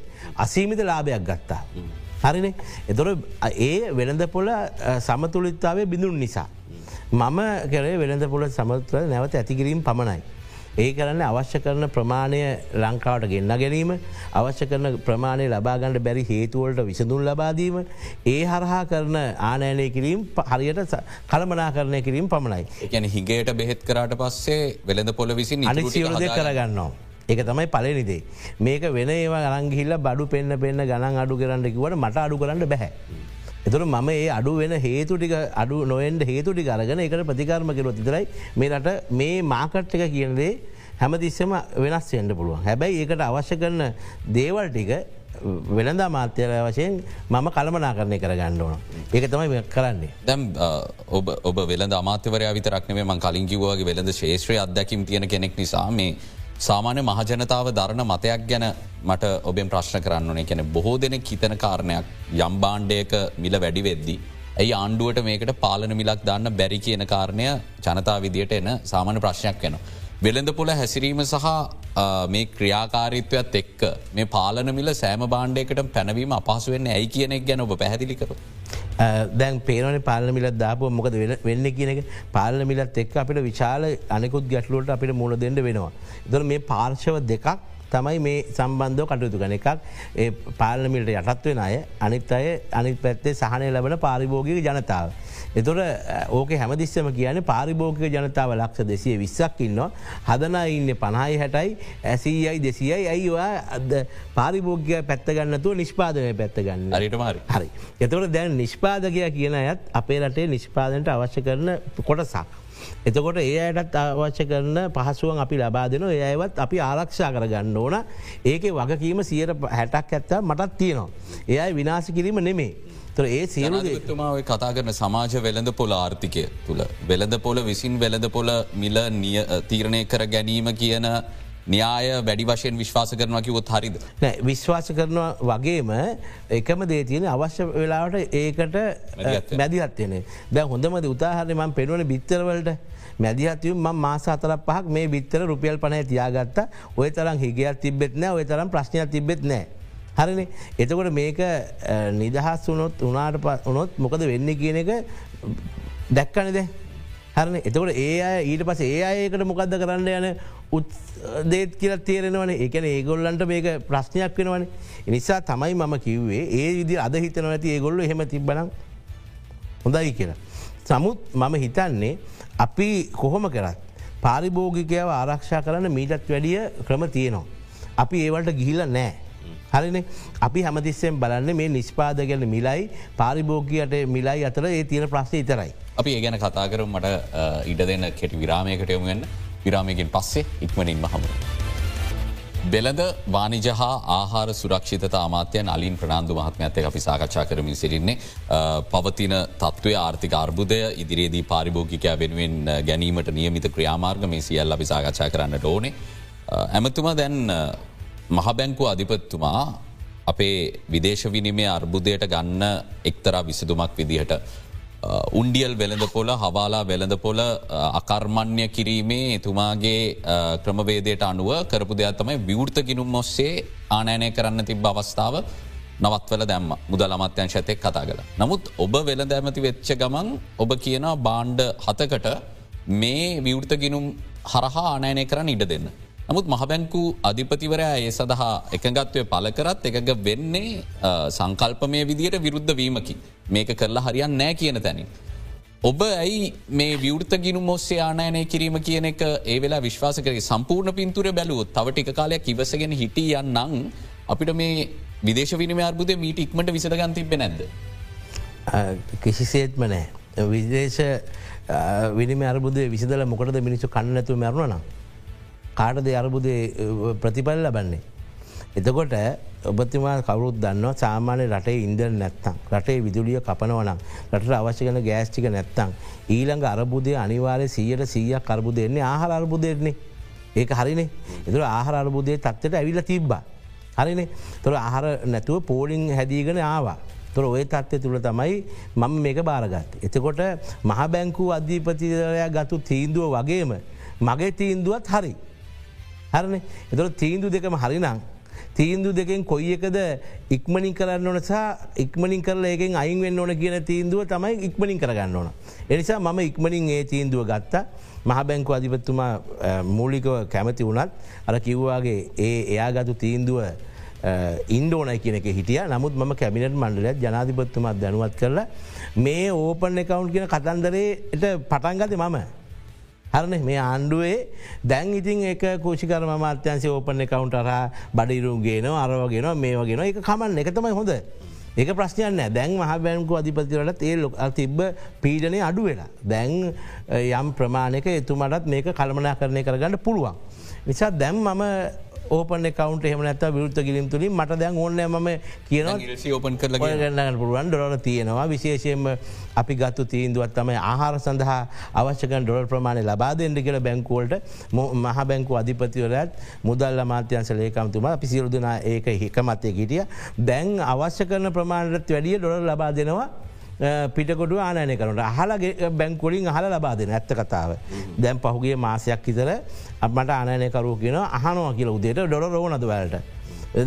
අසීමිත ලාභයක් ගත්තා. හරිනේ එතොර ඒ වෙළඳ පොල සමතුලිත්තාවේ බිඳුන් නිසා. මම කරේ වෙළඳ පොල සමත්ව නැවත ඇතිකිරීම පමණයි. ඒ කරන්න අවශ්‍ය කරන ප්‍රමාණය ලංකාවට ගෙන්න්න ගැනීම අවශ්‍ය කරන ප්‍රමාණය ලබාගණඩ බැරි හේතුවලට විසඳුන් ලබාදීම ඒ හරහා කරන ආනෑනය කිරීම් හරියට කළමනා කරණය කිරීම පමණයි. එකැන හිගේට බෙහෙත් කරට පස්සේ වෙළඳ පොල විසින් අනිසිවලද කරගන්නවා. ඒක තමයි පලනිදේ. මේක වෙන ඒවා අරංගිහිල්ල බඩු පෙන්න්න පෙන්න්න ගණන් අඩු කරන්නකිවට මට අඩු කරන්න බැහැ. එතුර මම ඒ අඩු වෙන හේතුටික අඩු නොෙන්ට හේතුටි කරගෙන එකට ප්‍රතිකාරම කෙරොත් ඉතරයි මේ රට මේ මාකට් එක කියනදේ හැමතිස්සම වෙනස් වෙන්ඩ පුළුවන් හැබැයි ඒකට අවශ්‍ය කරන දේවල් ටික වෙළඳ මාත්‍යර වශයෙන් මම කළමනා කරණය කර ගන්න ඕන. ඒක තමයි කරන්නේ. දැම් ඔබ ඔබ වෙලද අමාත්‍යවරය විතරක්නේ මං කලින් කිව්වාගේ වෙළඳ ශේත්‍රය අදැකිම් තියෙන කෙනෙක් නිසා මේ සාමාන්‍ය මහජනතාව දරණ මතයක් ගැන මට ඔබෙන් ප්‍රශ්න කරන්න ඕනේ කැන බොහෝ දෙනෙක් හිතන කාරණයක් යම්බාණ්ඩයක මිල වැඩි වෙද්දි. ඇයි ආණ්ඩුවට මේකට පාලන මිලක් දාන්න බැරි කියන කාරණය ජනතා විදියට එන සාමාන්‍ය ප්‍රශ්නයක් වෙනවා. වෙළඳ පොළ හැසිරීම සහ මේ ක්‍රියාකාරීත්වයත් එක්ක මේ පාලන මිල සෑම බාණ්ඩයකට පැනවීම අපහසුවෙන් ඇයි කියනෙක් ගැන ඔබ පැදිලිකරු. දැන් පේරන පාලමිල දාපුව මොකද වෙන්න කියන එක පාලන මිලත් එක් අපිට විශාල අනෙකුත් ගැටලුවට අපිට මුණ දෙන්න වෙනවා. දර මේ පාර්ශව දෙකක් තමයි මේ සම්බන්ධව කටයුතු ගන එකක් ඒ පාලමිට යටත්වෙන අය අනිත් අය අනිත් පැත්තේ සහනය ලබන පාරිභෝගික ජනතාව. එතොට ඕක හැමදිස්සම කියන පාරිභෝගික ජනතාව ලක්ෂ දෙසිය විස්සක් ඉන්නවා හදන ඉන්න පණහයි හැටයි ඇසීයි දෙසියයි ඇයිවා අද පාරිභෝග්‍ය පැත්තගන්නතුව නිෂ්පාදනය පැත්තගන්න අරිටමාරි හරි. එතකොට දැන් නිෂ්පාදකය කියන අයත් අපේ රටේ නිෂ්පාදනට අවශ්‍ය කරන කොටසක්. එතකොට ඒ අයටත් අවශ්‍ය කරන පහසුවන් අපි ලබා දෙන ඒයවත් අපි ආරක්ෂා කරගන්න ඕන ඒක වගකීම සියයට හැටක් ඇත්ත මටත් තියෙනවා. එයයි විනාශ කිරීම නෙමේ. ඒ සියලුතුමාව කතා කරන සමාජ වෙළඳ පොල ආර්ථිකය තුළ වෙළඳ පොල විසින් වෙළඳ පොල මිල තීරණය කර ගැනීම කියන න්‍යාය වැඩි වශයෙන් විශ්වාස කරනවා කිවොත් හරිද. නෑ විශ්වාස කරනවා වගේම එකම දේ තියෙන අවශ්‍ය වෙලාවට ඒකට මැදිහත්වයන. දැ හොඳමද උතාහරය මන් පෙනුවන බිත්තරවලට මැදිහත්වම් ම මාස අතරක් පහක් මේ බිත්තර රුපියල් පනය තියාගත්ත ඔය තරම් හිගයක් තිබෙත් නෑ ඔය තරම් ප්‍රශ්නයක් තිබෙත් නෑ. හරිනි එතකොට මේක නිදහස් වනොත් උනාට උනොත් මොකද වෙන්න කියන එක දැක්කනද හරන එතකොට ඒ අය ඊට පස ඒ අයකට මොකක්ද කරන්න යන උත්දේත් කියල තේරෙනවන එකන ඒගොල්ලන්ට මේක ප්‍රශ්නයක් වෙනවන නිසා තමයි මම කිව්වේ ඒ විදි අද හිතන ඇති ඒගොල්ල හෙම තිබන හොඳයි කියලා. සමුත් මම හිතන්නේ අපි කොහොම කරත් පාරිභෝගිකයාව ආරක්ෂා කරන්න මීටත් වැඩිය ක්‍රම තියනවා. අපි ඒවලට ගිහිල නෑ. හරින අපි හමතිස්සෙන් බලන්න මේ නිස්්පාදගැන මිලයි පාරිභෝගයට මිලයි අතර ඒ තියෙන ප්‍රශ්න ඉතරයි. අපි ඒ ගැන කතා කරු මට ඉඩ දෙන්න කෙටි විරාමයකට යොමුවෙන්න විරාමයකින් පස්සේ ඉක්මනින්ම හමුණ. බෙලද වානිජහා ආහාර සුරක්ෂිත අමාත්‍යයන් අලින් ප්‍රනාාන්දු මහත්මඇත අපි සාකච්ඡා කරමින් සිරින්නේ පවතින තත්ත්වය ආර්ථික අර්බුදය ඉදිරියේදී පාරිභෝගිකයා වෙනුවෙන් ගැනීමට නියමිත ක්‍රියාමාර්ග මේ සියල් අපි සාකච්ඡා කරන්නට ඕනේ. ඇමතුමා දැන් මහබැංකු අධිපත්තුමා අපේ විදේශ විනිමේ අර්බුදයට ගන්න එක්තරා විසිදුමක් විදිහට. උන්ඩියල් වෙළඳ පොල හවාලා වෙළඳ පොල අකර්මණ්‍ය කිරීමේ එතුමාගේ ක්‍රමවේදයට අනුව කරපු දෙයක් තමයි විවෘත ගිනුම් ඔස්සේ ආනෑනය කරන්න තිබ අවස්ථාව නවත්වල දැම්ම මුදල් අමත්‍යංශ ඇතෙක් කතා කළ. නමුත් ඔබ වෙළඳ ඇමති වෙච්ච ගමන් ඔබ කියන බාණ්ඩ හතකට මේ විවෘත ගිනුම් හරහා ආනෑනය කරන්න ඉඩ දෙන්න. නමුත් මහබැංකු අධිපතිවරයා ඒ සඳහා එකගත්වය පලකරත් එකග වෙන්නේ සංකල්පමය විදියට විරුද්ධ වීමකි. මේක කරලා හරියන් නෑ කියන තැනින්. ඔබ ඇයි මේ විවෘත ගිනු මොස්සේ ආනයනය කිරීම කියන එක ඒ වෙලා විශ්වාස කරගේ සම්පූර්ණ පින්තුර බැලුවොත් තවටික කාලයක් ඉවසගෙන හිටිය නං අපිට මේ විදේශ විනිම අර්බුද මීට ඉක්මට විසඳගන් තිබෙ නැද්ද. කිසිසේත්ම නෑ විදේශ විනිම අරබුදේ විසිදල මොකටද මිනිස්සු කන්නඇතු මැරුණනා. කාටද අරබුදේ ප්‍රතිපල් ලබන්නේ. එතකොට ඔබතිමා කවරුත් දන්න සාමාන්‍ය රටේ ඉන්දර නැත්තං රටේ විදුලිය කපනවනම් රට අවශ්‍යකන ගෑස්ටික නැත්තං. ඊළඟ අරබුදය අනිවාරය සීයට සීයක් කරබුදෙන්නේ ආහර අර්බුදයන්නේ ඒක හරිනේ එතුර ආහර අර්බුදය තත්වට ඇවිල තිබ්බා. හරිනේ තොර ආහර නැතුව පෝලිං හැදීගෙන ආවා. තොර ඔය තත්වය තුළ තමයි මම මේක බාරගත්. එතකොට මහ බැංකු අධීපතිරයා ගතු තීන්දුව වගේම මගේ තීන්දුවත් හරි. හරන එතොට තීන්දු දෙකම හරිනම්. තීන්දු දෙකෙන් කොයි එකද ඉක්මනින් කරන්න ඕනසා ඉක්මනින් කරල එකෙන් අයින් වෙන්න ඕන කියන තීන්දුව තමයි ඉක්මනින් කරගන්න ඕන. එනිසා මම ඉක්මනින් ඒ තීන්දුව ගත්තා මහබැංකු අධිපත්තුමා මූලිකව කැමති වුණත් අර කිව්වාගේ ඒ එයා ගතු තීන්දුව ඉන්ඩෝනයි කියනක හිටිය නමුත් ම කැමිනට මණ්ඩලත් ජනාධිපත්තුමත් දැනුවත් කරලා මේ ඕපන් එකකවුන්් කියන කතන්දරේට පටන්ගත මම හරන මේ ආණ්ඩුවේ දැන් ඉතින් එක කෝෂිකර මාත්‍යන්සය ඕපන කවුන්ටර බඩිරුන්ගේන අරවගෙන මේ වගෙන එක කමන්න එක තමයි හොඳ. ඒක ප්‍රශ්නයන්න දැන් මහ බැංකු අධිපතිවලට ඒ ලොක් තිබ්බ පීඩනය අඩු වෙලා. දැන් යම් ප්‍රමාණක එතුමටත් මේක කළමනා කරණය කරගන්න පුළුවන්. නිසා දැම් මම ඕපන කවන්ට එහමනත් විරුත්ත ගිලිම් තුළින් මට දැන් ඕන්න ම කියනවා. ඕපන් කරල ගන්න පුළුවන් ඩොල තියෙනවා. විශේෂයෙන්ම අපි ගත්තු තීන්දුවත් තමයි ආහාර සඳහා අවශ්‍යකන් ඩොල් ප්‍රමාණය ලබාදෙන්ට කියල බැංකුවලට මහ බැංකු අධිපතිවරත් මුදල් මාත්‍යන්ස ලේකම්තුම අපි සිරුදුන ඒක හිකමත්තය ගිටිය දැන් අවශ්‍ය කරන ප්‍රමාණට වැඩිය ඩොල ලබා දෙනවා පිටකොඩු ආනය කරනට අහලගේ බැංකුලින් අහල ලබා දෙන ඇත්ත කතාව. දැන් පහුගේ මාසයක් හිතර අපමට ආනයකරු කියන අහනවා කියල උදේට ඩොර රෝනද වලට.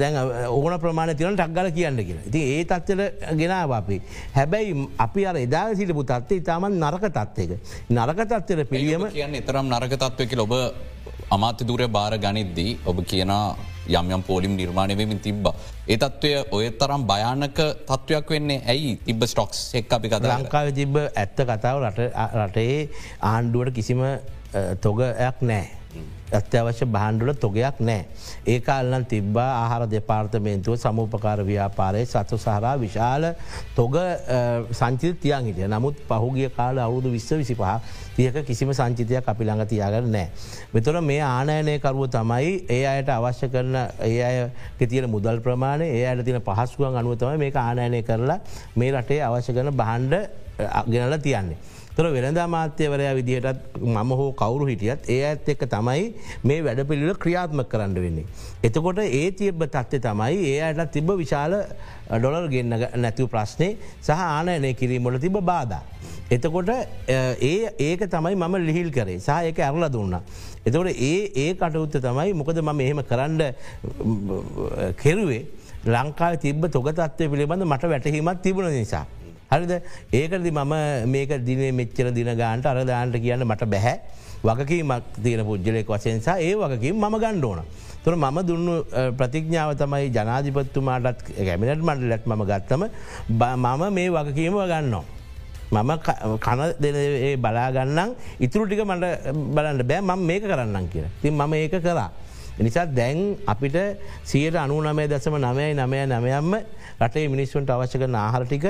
දැන් ඕන ප්‍රමාණ තින ටක්ගල කියන්න කියලා ති ඒ තත්වල ගෙනාව අපි. හැබැයි අපි අර එදා සිටපු තත්වේ ඉතාමන් නරක තත්වක. නරක තත්වර පිළියම කියන්න එතරම් නරක තත්වක ඔබ අමාත්‍ය දුරය භාර ගනිද්දී ඔබ කියනා යම් පෝලිම් නිර්මාණයවමින් තිබ්බ. ඒ තත්ත්වය ඔය තරම් භයානක තත්ත්වයක් වෙන්නේ ඇයි තිබ ස්ටොක්ස් එක් අපි කත ලංකාව තිබ්බ ඇත්ත කතාව රටේ ආණ්ඩුවට කිසිම තොගයක් නෑ. අත්‍යවශ්‍ය බහන්ඩුල තොගයක් නෑ. ඒ අල්ලන් තිබ්බා ආහාර දෙපාර්තමේන්තුව සමූපකාර ව්‍යාපාරය සතු සහරා විශාල තොග සංචිත තියන් හිටිය නමුත් පහුගිය කාල අවුදු විශ්ව විසි පහ තියක කිසිම සංචිතයක් අපි ළඟ තියාගර නෑ. මෙතොර මේ ආනයනය කරුව තමයි ඒ අයට අවශ්‍ය කරන ඒ අය තියෙන මුදල් ප්‍රමාණය ඒ අයට තින පහස්කුවන් අනුවතම මේ ආනයනය කරලා මේ රටේ අවශ්‍ය කරන බහන්්ඩ ගෙනල තියන්නේ. තොර වෙනදා මාත්‍යවරයා විදිහටත් මම හෝ කවරු හිටියත් ඒ ඇත් එක්ක තමයි මේ වැඩ පිළිල ක්‍රියාත්ම කරන්න වෙන්නේ. එතකොට ඒ තියබ තත්ත්ය තමයි ඒ අයට තිබ විශාල ඩොලර් ගෙන්න්න නැතිව ප්‍රශ්නය සහ ආනයනය කිරීමොල තිබ බාධ. එතකොට ඒ ඒක තමයි මම ලිහිල් කරේ සහ ඒක ඇරල දුන්න. එතකොට ඒ ඒ කටයුත්ත තමයි මොකද මම එහෙම කරන්න කෙරුවේ ලංකාව තිබ තොගතත්වය පිළිබඳ මට වැටහීමත් තිබුණ නිසා. හරිද ඒකද මම මේක දිනේ මෙච්චර දින ගාන්ට අරදාන්ට කියන්න මට බැහැ වගකීමක් තියෙන පුද්ජලෙක් වසයෙන්සා ඒ වගකින් මම ගණ්ඩෝන. තුර මම දුන්නු ප්‍රතිඥාව තමයි ජනාධිපත්තුමාටත් ගැමිනට මණ්ඩලත් මම ගත්තම මම මේ වගකීම ගන්නවා. මම කන දෙන බලාගන්නම් ඉතුරු ටික මට බලන්න බෑ මම මේක කරන්නම් කියලා. තින් මම ඒක කරා. නිසා දැන් අපිට සියට අනුනමය දසම නමයයි නමය නමයම්ම රටේ මිනිස්සුන්ට අවශ්‍ය කරන ආහරටික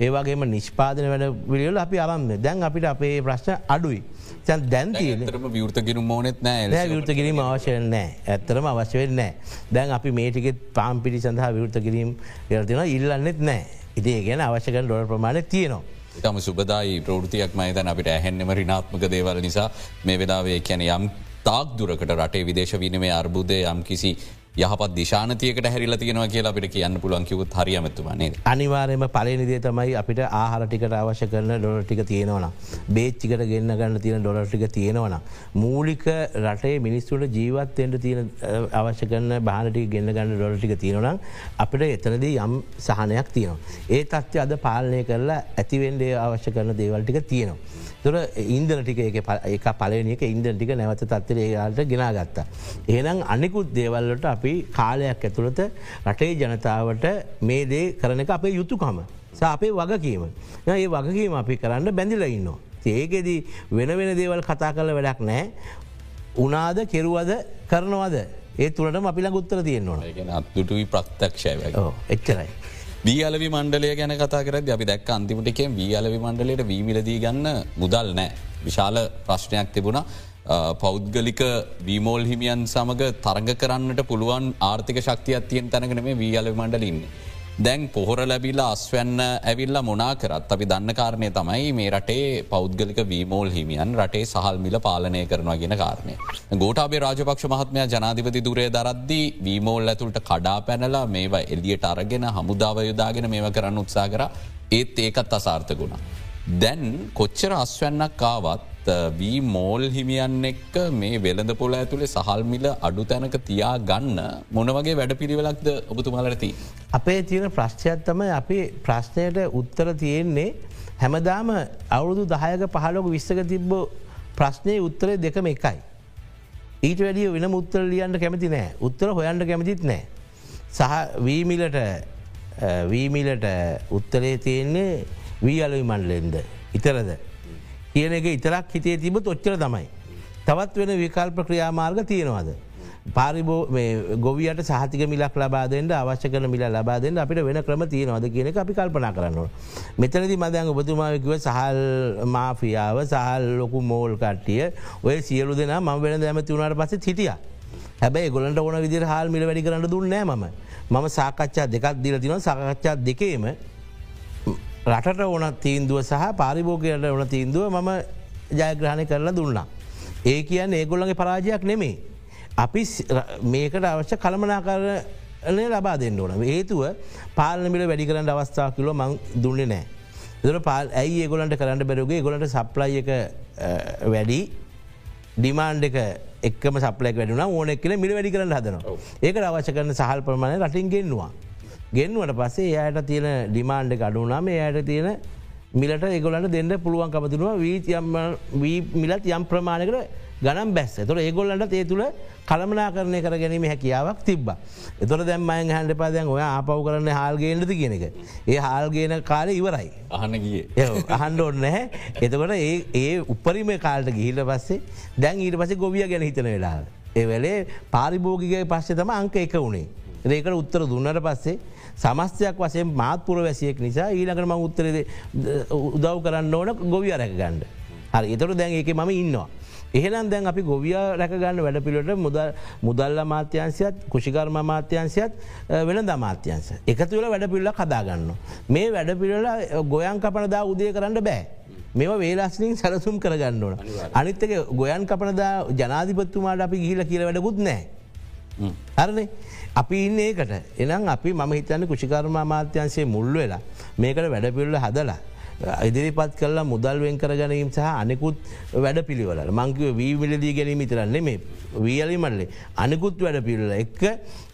ඒවාගේම නිෂ්පාදන වැඩ විලියල අපි අරන්න දැන් අපිට අපේ ප්‍රශ්න අඩුයි. දැන් තරම විවෘතකිරු මෝනෙත් නෑ විවෘත කිරීම අවශ්‍යය නෑ ඇත්තරම අවශ්‍යවෙන් නෑ දැන් අපි මේටිකෙත් පාම් පිටි සඳහා විවෘත කිරීම යතින ඉල්ලන්නෙත් නෑ ඉතිේ ගැන අවශ්‍යකන ඩොල ප්‍රමාණය තියනවා. තම සුබදායි ප්‍රෘතියක් මයිතන අපිට ඇහෙන්නෙම රිනාත්මක දේවල නිසා. මේ වෙලාවේ කැන යම් තාක් දුරකට රටේ විදේශ විනිමේ අර්බුදය යම් කිසි යහපත් දිශානතියකට හැරිල තියෙනවා කියලා අපිට කියන්න පුළුවන් කිවත් හරියමතුමනේ අනිවාරයම පලනිදේ තමයි අපිට ආහරටිකට අවශ්‍ය කරන ඩොලටික තියෙනවන. බේච්චිකට ගන්න ගන්න තියෙන ඩොලටික තියෙනවන. මූලික රටේ මිනිස්සුට ජීවත්තෙන්ට තියෙන අවශ්‍ය කරන බානටි ගන්න ගන්න ඩොලටික තියෙනවනම් අපිට එතනදී යම් සහනයක් තියෙනවා. ඒ තත්ත්ය අද පාලනය කරලා ඇතිවෙන්ඩේ අවශ්‍ය කරන දේවල්ටික තියෙනවා. තුර ඉන්දන ටික එක පලනික ඉන්දන ටික නැවත තත්වර ඒයාට ගෙනගත්තා. ඒනම් අනිකුත් දේවල්ලට අපි කාලයක් ඇතුළත රටේ ජනතාවට මේ දේ කරන එක අපේ යුතුකම අපේ වගකීම. ඒ වගකීම අපි කරන්න බැඳිල ඉන්නවා. ඒකෙදී වෙන වෙන දේවල් කතා කල වැඩක් නෑ. උනාද කෙරුවද කරනවද ඒ තුළට අපිලා ගුත්තර තියෙන්නවා අත්දුටුයි ප්‍රත්්‍යක්ෂය එච්චරයි. වීලවි මණ්ඩලය ගැන කතා කරද අපි දැක් අන්තිමටකෙන් වීලවි මණ්ඩලයට වීමිලදී ගන්න මුදල් නෑ. විශාල ප්‍රශ්නයක් තිබුණ පෞද්ගලික වීමෝල් හිමියන් සමඟ තරග කරන්නට පුළුවන් ආර්ථික ශක්තියක් තියෙන් තැනගෙන මේ වීලවි මණ්ඩලින්නේ. දැන් පොහොර ලැබිලා අස්වැන්න ඇවිල්ල මොනා කරත් අපි දන්න කාරණය තමයි මේ රටේ පෞද්ගලික වීමෝල් හිමියන් රටේ සහල් මිල පාලනය කරනවා ගෙන කාරණය. ගෝටාබේ රාජපක්ෂ මහත්මය ජනාධිපති දුරේ දරද්දී වීමෝල් ඇතුළට කඩා පැනලා මේවා එලියට අරගෙන හමුදාව යුදාගෙන මේව කරන්න උත්සා කර ඒත් ඒකත් අසාර්ථකුණ. දැන් කොච්චර අස්වැන්නක් කාවත් වී මෝල් හිමියන් එක්ක මේ වෙළඳ පොල ඇතුළේ සහල්මිල අඩු තැනක තියා ගන්න මොනවගේ වැඩ පිළිවෙලක්ද ඔබතුමාලරති. අපේ තියෙන ප්‍රශ්චයත්තම අපි ප්‍රශ්නයට උත්තර තියෙන්නේ හැමදාම අවුරුදු දහයක පහලොක විස්සක තිබ්බ ප්‍රශ්නය උත්තරය දෙකම එකයි. ඊට වැඩිය වෙන මුත්තර ලියන්ට කැමති නෑ උත්තර හොයන්ට කැමතිත් නෑ. සහ වීමිලට වීමිලට උත්තරේ තියෙන්නේ වී අලවි මණ්ඩලෙන්ද ඉතරද. කියන එක ඉතරක් හිතේ තිබ ඔච්චර තමයි. තවත් වෙන විකල්ප ක්‍රියාමාර්ග තියෙනවාද. පාරිබෝ ගොවියට සහතික මිලක් ලබාදෙන්ට අවශ්‍ය කන මිල ලබාදෙන් අපිට වෙන ක්‍රම තියෙනවද කියන අපි කල්පනා කරන්නවා. මෙතනති මදයන් ඔබතුමාවකිව සහල් මාෆියාව සහල් ලොකු මෝල් කට්ටිය ඔය සියලු දෙනා ම වෙන දැමති වුණට පස හිටිය. හැබැයි ගොලන්ට ඕන විදිර හල් මිල වැඩි කරන්න දුන්නෑ ම මම සාකච්ඡා දෙකක් දිල තින සාකච්ඡා දෙකේම රටට ඕන තීන්දුව සහ පාරිභෝගයට ඕන තීන්දුව මම ජයග්‍රහණය කරලා දුන්නා. ඒ කියන්න ඒගොල්ලගේ පරාජයක් නෙමේ. අපි මේකට අවශ්‍ය කළමනාකරණය ලබා දෙන්න ඕන. හේතුව පාලමිල වැඩි කරන්න අවස්ථාව කිලෝ මං දුන්නේ නෑ. දර පාල් ඇයි ඒගොලන්ට කරන්න බැරුගේ ගොලට සප්ලයි එක වැඩි ඩිමාන්් එක එක්ම සපලක් වැඩුන ඕන එක්කල මිල වැඩි කරන්න හදනවා. ඒක අවශ්‍ය කරන සහල් ප්‍රමාණය රටින් ගෙන්නවා. ගෙන්වට පස්සේ යායට තියෙන ඩිමාන්්ඩ අඩුනාම යායට තියෙන මිලට ඒගොලන්ට දෙන්න පුළුවන් කපතිනවා වී මිලත් යම් ප්‍රමාණකට ගනම් බැස්ස තොර ඒගොල්ලට ඒ තුළ කළමනා කරණය කර ගැනීම හැකියාවක් තිබ. එතොර දැම්මයින් හැන්ඩ පාදයන් ඔය ආපව් කරන්න හල්ගේෙන්ටද කියන එක. ඒ හල්ගේන කාලය ඉවරයි. අහන්න ගිය අහන්ඩ ඔන්න හැ එතකොට ඒ ඒ උපරිම කාල්ට ගිහිල පස්සේ දැන් ඊට පස ගොවිය ගැන හිතන වෙලා. ඒ වෙලේ පාරිභෝගිකය පස්සේ තම අංක එක වුණේ. රේකට උත්තර දුන්නට පස්සේ සමස්තයක් වසයෙන් මාත්පුර වැසියෙක් නිසා ඊළකට ම උත්තරද උදව් කරන්න ඕන ගොවිය රැක ගණ්ඩ. හරි එතොට දැන් එක මම ඉන්නවා. එහෙනම් දැන් අපි ගොවිය රැකගන්න වැඩ පිළට මුද මුදල්ල මාත්‍යන්සයත් කුෂිකර්ම මාත්‍යන්සයත් වෙන දමාත්‍යන්ස. එකතු වෙල වැඩ පිල්ල කදාගන්න. මේ වැඩ පිළල ගොයන් කපනදා උදය කරන්න බෑ. මෙ වේලාස්ලින් සැලසුම් කරගන්න ඕන. අනිත්තක ගොයන් කපනදා ජනාධිපත්තුමාට අපි ගිහිල කියල වැඩකුත් නෑ. හරනේ අපි ඉන්න ඒකට. එනම් අපි මම හිතන්න කුෂිකර්ම මාත්‍යන්සේ මුල්ල වෙලා මේකට වැඩපිල්ල හදලා ඉදිරිපත් කල්ලා මුදල් වෙන් කර ගැනීම සහ අනෙකුත් වැඩ පිළිවල මංකිව වී මිලදී ගැනීම තරන්නේ මේ වියලි මල්ලේ. අනෙකුත් වැඩ පිල්ල එක්ක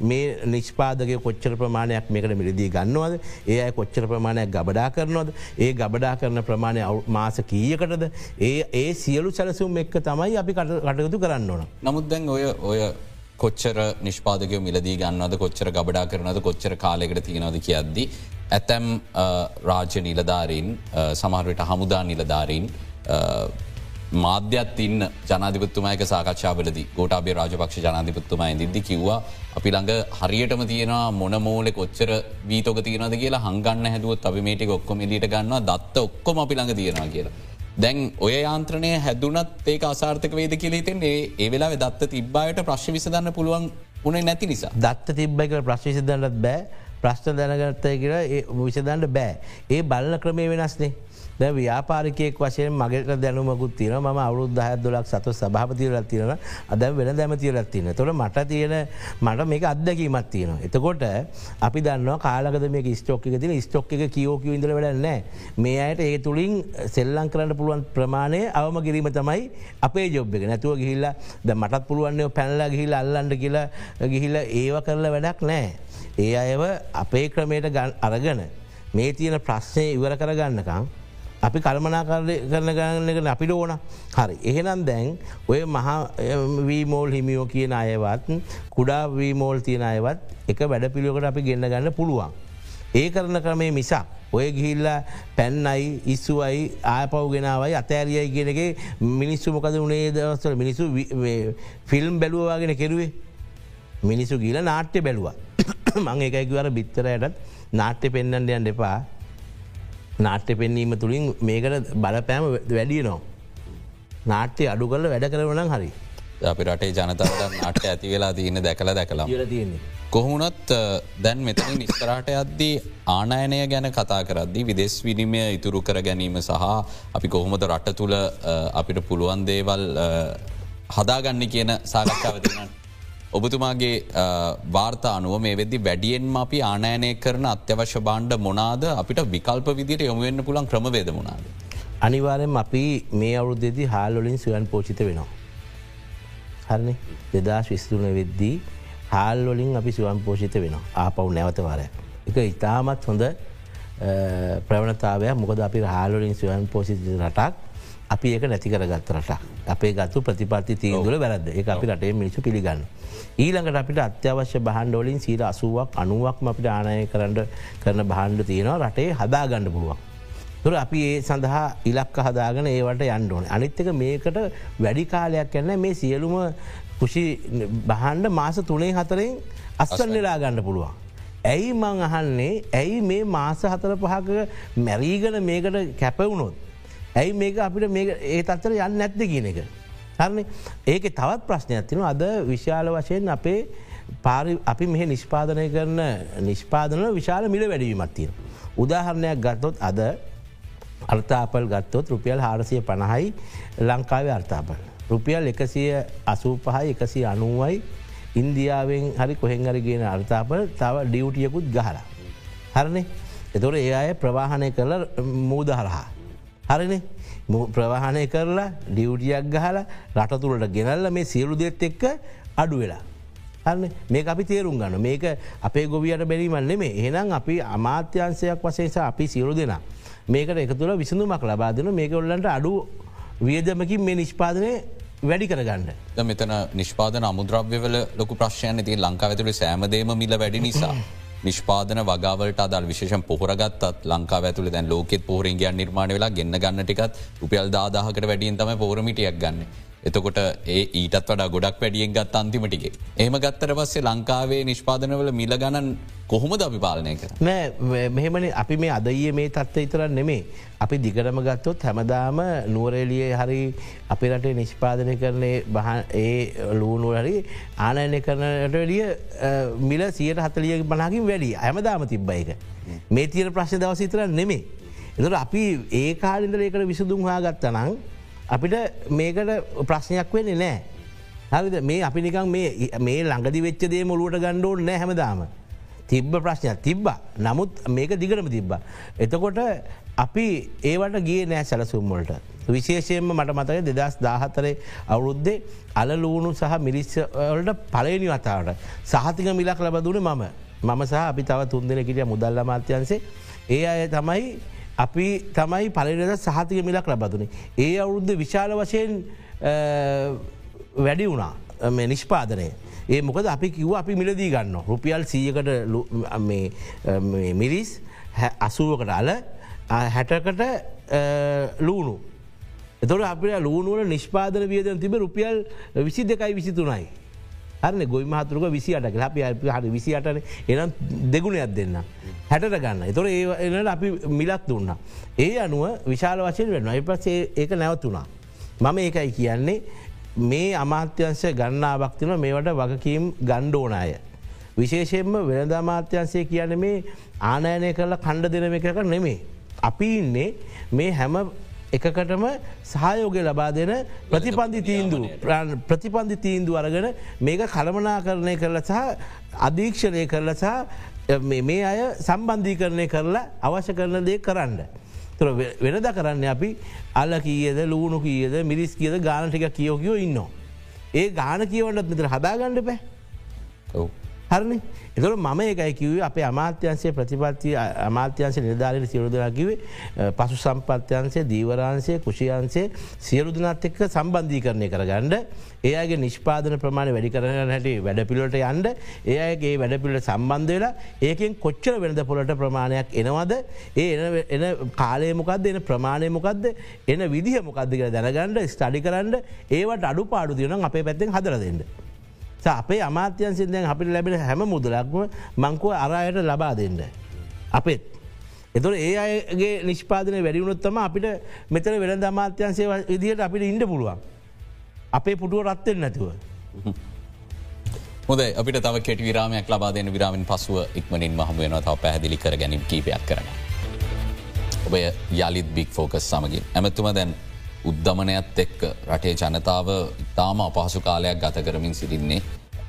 මේ නිෂ්පාදක කොච්චර ප්‍රමාණයක් මේකට මිලදී ගන්නවද? ඒ අය කොච්චර ප්‍රමාණයක් ගබඩා කරනවද? ඒ ගබඩා කරන ප්‍රමාණය මාස කීයකටද? ඒ ඒ සියලු සැලසුම් එක්ක තමයි අපි කටයුතු කරන්න ඕන. නමුත් දැන් ඔය ඔය කොච්චර නිෂ්පාදකය මිලදී ගන්නවද කොච්චර ගබඩා කරනද කොච්චර කාලෙකට තියෙනවද කියද්දි. ඇතැම් රාජ්‍ය නිලධාරීන් සමහරයට හමුදා නිලධාරීන් මාධ්‍යත් ඉන්න ජනාධිපත්තුමයක සාකච්ඡාවලද ගෝටාබේ රාජපක්ෂ ජනාධිපත්තුමයි දිදදි කිව්වා අපි ළඟ හරියටම තියෙනවා මොන මෝලෙ කොච්චර වීතක තියනද කියලා හංගන්න හැදුවත් අපි මේටික ඔක්කොම එලිට ගන්නවා දත්ත ඔක්කොම අපි ළඟ තියෙනවා කියලා. දැන් ඔය යාන්ත්‍රණය හැදුනත් ඒක අසාර්ථක වේද කියලෙතෙන් ඒ වෙලා දත්ත තිබ්බායට ප්‍රශ් විසදන්න පුළුවන් උනේ නැති නිසා. දත්ත තිබ්බයික ප්‍රශ්විසිදන්නත් බෑ ප්‍රශ්න දැනගත්තය කියලා විසදන්ට බෑ. ඒ බලන ක්‍රමේ වෙනස්නේ. ද ව්‍යාපාරිකයෙක් වශයෙන් මගේට දැනුමකුත් තින ම අවුරුද් දහ දොලක් සතු සභාපතිරලත් තියෙන අද වෙන දැමතිරත් තියන තොට මට තියෙන මට මේක අත්දැකීමත් තියෙන. එතකොට අපි දන්න කාලක මේ ස්ටෝක තින ස්ටොක් එක කියෝක ඉදල වැඩන්නෑ මේ අයට ඒ තුළින් සෙල්ලං කරන්න පුළුවන් ප්‍රමාණය අවම කිරීම තමයි අපේ ජොබ් එක. නැතුව ගිහිල්ල ද මටත් පුළුවන්න්නේ පැනලා ගිහිල් අල්ලන්ඩ කියලා ගිහිල්ල ඒව කරලා වැඩක් නෑ. ඒ අයව අපේ ක්‍රමයට අරගන මේ තියෙන ප්‍රශ්නය ඉවර කරගන්නකම් අපි කල්මනා කරන ගන්න අපිට ඕන හරි. එහෙනම් දැන් ඔය මහවීමෝල් හිමියෝ කියන අයවත් කුඩා වීමෝල් තියෙන අයවත් එක වැඩ පිළියෝකට අපි ගෙන්න්න ගන්න පුළුවන්. ඒ කරන ක්‍රමේ මිසක්. ඔය ගිහිල්ලා පැන්නයි ඉස්සුවයි ආපව් ගෙනාවයි අතෑරියයි කියනගේ මිනිස්සු මොකද උනේ දවස්වල මිනිසු ෆිල්ම් බැලුවවාගෙන කෙරුවේ මිනිසු ගීල නාට්‍ය බැලුවා. මං එකයිකිවර බිත්තරයටත් නාට්‍ය පෙන්න්නට යන් දෙපා නාට්‍ය පෙන්වීම තුළින් මේකට බලපෑම වැඩිය නෝ. නාට්‍ය අඩු කල වැඩ කරවනම් හරි. අපි රටේ ජනතාවට නාට්‍ය ඇති වෙලා තියන්න දැකල දැකලා. කොහුණත් දැන් මෙතන නිස්තරාට අද්දී ආනයනය ගැන කතා කරද්දි විදෙස් විනිමය ඉතුරු කර ගැනීම සහ අපි කොහොමද රට තුළ අපිට පුළුවන් දේවල් හදාගන්න කියන සාකච්ඡාව තිෙන. ඔබතුමාගේ වාර්තා අනුව මේ වෙදදි වැඩියෙන්ම අපි ආනෑනය කරන අත්‍යවශ්‍ය බාණ්ඩ මොනාද අපිට විකල්ප විදිට යොමුවෙන්න්න පුළන් ක්‍රමවේද මොනාද. අනිවාරෙන් අපි මේ අවුරුද්දෙදි හාල්ලොලින් සුවන් පෝචිත වෙනවා. හරන දෙදා ශිස්තුන වෙද්දී හාල්ලොලින් අපි සුවන් පෝෂිත වෙනවා ආපව් නැවතවාරය. එක ඉතාමත් හොඳ ප්‍රවණතාවය මොකද අපි හාලොලින් සුවන් පෝසිත රටක් අපි ඒක නැති කරගත්ත රට අපේ ගත්තු ප්‍රතිපත්ති තීන්දුල වැරද ඒ අපි රටේ මිනිසු පිළිගන්න. ඊළඟට අපිට අත්‍යවශ්‍ය බහන්ඩෝලින් සීර අසුවක් අනුවක්ම අපිට ආනය කරන්න කරන බහන්්ඩ තියෙනවා රටේ හදා ගණඩ පුළුවන්. තුර අපි ඒ සඳහා ඉලක්ක හදාගෙන ඒවට යන්ඩෝන. අනිත්තක මේකට වැඩි කාලයක් යන්න මේ සියලුම කුෂි බහන්ඩ මාස තුනේ හතරෙන් අස්සන් නිලා ගණඩ පුළුවන්. ඇයි මං අහන්නේ ඇයි මේ මාස හතර පහක මැරීගන මේකට කැපවුණොත්. ඇයි මේක අපිට ඒ තත්තර යන්න නැත්ද කියන එක. හරන ඒක තවත් ප්‍රශ්නයක් තින අද විශාල වශයෙන් අපේ පාරි අපි මෙහ නිෂ්පාදනය කරන නිෂ්පාදන විශාල මිල වැඩීමත් තියෙන. උදාහරණයක් ගත්තොත් අද අර්ථාපල් ගත්තොත් රුපියල් හාරසිය පණහයි ලංකාවේ අර්ථාපල්. රුපියල් එකසිය අසූ පහයි එකසි අනුවයි ඉන්දියාවෙන් හරි කොහෙංහරි ගෙන අර්ථාපල් තව ඩියවටියකුත් ගහලා. හරනේ එතොට ඒ අය ප්‍රවාහනය කරල මූද හරහා. හරිනේ ප්‍රවාහනය කරලා ඩියවටියක් ගහලා රටතුරට ගෙනල්ල මේ සියලු දෙත් එක්ක අඩු වෙලා. හන්න මේ අපි තේරුම් ගන්න මේක අපේ ගොවියට බැරිමන් නෙමේ එහෙනම් අපි අමාත්‍යන්සයක් වසේසා අපි සියලු දෙනා. මේකට එක තුළ විසඳුමක් ලබා දෙන මේක ඔල්ලන්ට අඩු වියදමකින් මේ නිෂ්පාදනය වැඩි කරගන්න. මෙතන නිෂ්පාදන අමුද්‍රව්‍යවල ලොකු ප්‍රශ්යන ති ලංකාව ඇතුළේ සෑමදේම මිල වැඩි නිසා. නිෂ්පාදන වගවලට අදල් විශේෂ පොහරගත් ලංකා ඇතුල දැන් ලෝකෙත් පෝරන්ගයන් නිර්මාණ වෙලා ගන්න ගන්නටිකත් රුපියල් දාදාහකට වැඩියෙන් තම පෝරමිටියක් ගන්න. එතකොට ඒ ඊටත් වඩා ගොඩක් වැඩියෙන් ගත් අන්තිමටිගේ. එහම ගත්තර පස්සේ ලංකාවේ නිෂ්පාදනවල මිල ගණන් කොහොමද අපි පාලනය කර. නෑ මෙහෙමන අපි මේ අදයේ මේ තත්ව ඉතරන් නෙමේ. අපි දිගටම ගත්තොත් හැමදාම නුවරේලිය හරි අපි රටේ නිෂ්පාදනය කරනේ බහ ඒ ලූුණු හරි ආනයනය කරනට ලිය මිල සියට හතලිය බනාගින් වැඩි හැමදාම තිබ්බයික. මේ තියර ප්‍රශ්න දවස ඉතරන් නෙමේ. එතට අපි ඒ කාලින්දර ඒකට විසදුම් හා ගත්තනං අපිට මේකට ප්‍රශ්නයක් වෙන්නේ නෑ. හරිද මේ අපි නිකන් මේ ළඟදි වෙච්චදේ මොලුවට ගණ්ඩෝල් නෑ හැමදාම. තිබ්බ ප්‍රශ්නයක් තිබ්බ නමුත් මේක දිගටම තිබ්බ. එතකොට අපි ඒවට ගේ නෑ සැලසුම්මොලට. විශේෂයෙන්ම මට මතක දෙදස් දාහතරේ අවුරුද්දේ අලලූුණු සහ මිරිස්සවලට පලනි වතාවට. සහතික මිලක් ලබදුන මම මම සහ අපි තව තුන්දෙන කිටිය මුදල්ල මාත්‍යන්සේ ඒ අය තමයි අපි තමයි පලනද සහතික මිලක් ලබතුනේ. ඒ අවුරුද්ධ විශාල වශයෙන් වැඩි වුණා නිෂ්පාදනය. ඒ මොකද අපි කිව්ව අපි මිලදී ගන්න. රුපියල් සීයකට මිරිස් අසුවකට අල හැටකට ලූුණු. එතොට අපිට ලූුණුවල නිෂ්පාදන වියදන තිබ රුපියල් විසි දෙකයි විසි තුනයි. හරන ගොයි මහතුරක විසි අට අපි හරි විසි අටන එනම් දෙගුණයක් දෙන්න. හැටට ගන්න එතොර ඒනට අපි මිලක් දුන්න. ඒ අනුව විශාල වශයෙන් වෙන එපසේ ඒක නැවතුනා. මම ඒකයි කියන්නේ මේ අමාත්‍යංශ ගන්නාවක්තින මේවට වගකීම් ගණ්ඩෝනාය. විශේෂයෙන්ම වෙනද අමාත්‍යන්සේ කියන මේ ආනයනය කරලා කණ්ඩ දෙනම එකක නෙමේ. අපි ඉන්නේ මේ හැම එකකටම සහයෝගය ලබා දෙන ප්‍රතිපන්දි තීන්දු ප්‍රතිපන්දි තීන්දු අරගෙන මේක කළමනා කරණය කරලා සහ අධීක්ෂණය කරලා සහ මේ අය සම්බන්ධීකරණය කරලා අවශ්‍ය කරන දේ කරන්න. තුර වෙනද කරන්න අපි අල්ල කියද ලූුණු කියද මිරිස් කියද ගානටික කියෝකයෝ ඉන්න. ඒ ගාන කියවන්නත් මෙතර හදාගණ්ඩ පෑ. හරණ එතුර මම ඒකයි කිවේ අපේ අමාත්‍යන්සේ ප්‍රතිපත්ති අමාත්‍යන්ස නිධාරයට සියරුදනා කිවේ පසු සම්පත්‍යන්සේ දීවරන්සේ කුෂියන්සේ සියරුදුනත් එක්ක සම්බන්ධී කරණය කරගන්න ඒගේ නිෂ්පාදන ප්‍රමාණ වැඩි කරන හැට වැඩ පිළට යන්ඩ ඒගේ වැඩ පිළට සම්බන්ධ වෙලා ඒකෙන් කොච්චර වෙනද පොලට ප්‍රමාණයක් එනවද? ඒ එන කාලය මොකක්ද එන ප්‍රමාණය මොකක්ද එන විදිහ මොකක්ද කර දැනගණ්ඩ ස්ටඩි කරන්න ඒවට අඩු පාඩු තියන අපේ පැත්තෙන් හදර දෙන්න. අපේ අමාත්‍යන් සිදෙන් අපිට ලැබෙන හැම මුදලක්ම මංකුව අරයට ලබා දෙන්න. අපත්. එතුර ඒ අයගේ නිෂ්පාදන වැඩිවුණොත්තම අපිට මෙතර වෙන අමාත්‍යන්සේ විදිහට අපිට ඉන්ඩ පුළුවන්. අපේ පුටුව රත්තෙන් නැතුව. හොද අපිට තව කෙට විරාමයක් ලබා දෙන විරාමින් පසුව ඉක්මනින් මහම වෙන තව පැහදිලි කර ගැනීම කීපයක් කරන. ඔබ යළිත් බික් ෆෝකස් සමගින් ඇමතුම දැන් උද්ධමනයත් එක්ක රටේ ජනතාව ඉතාම අපහසු කාලයක් ගත කරමින් සිටින්නේ.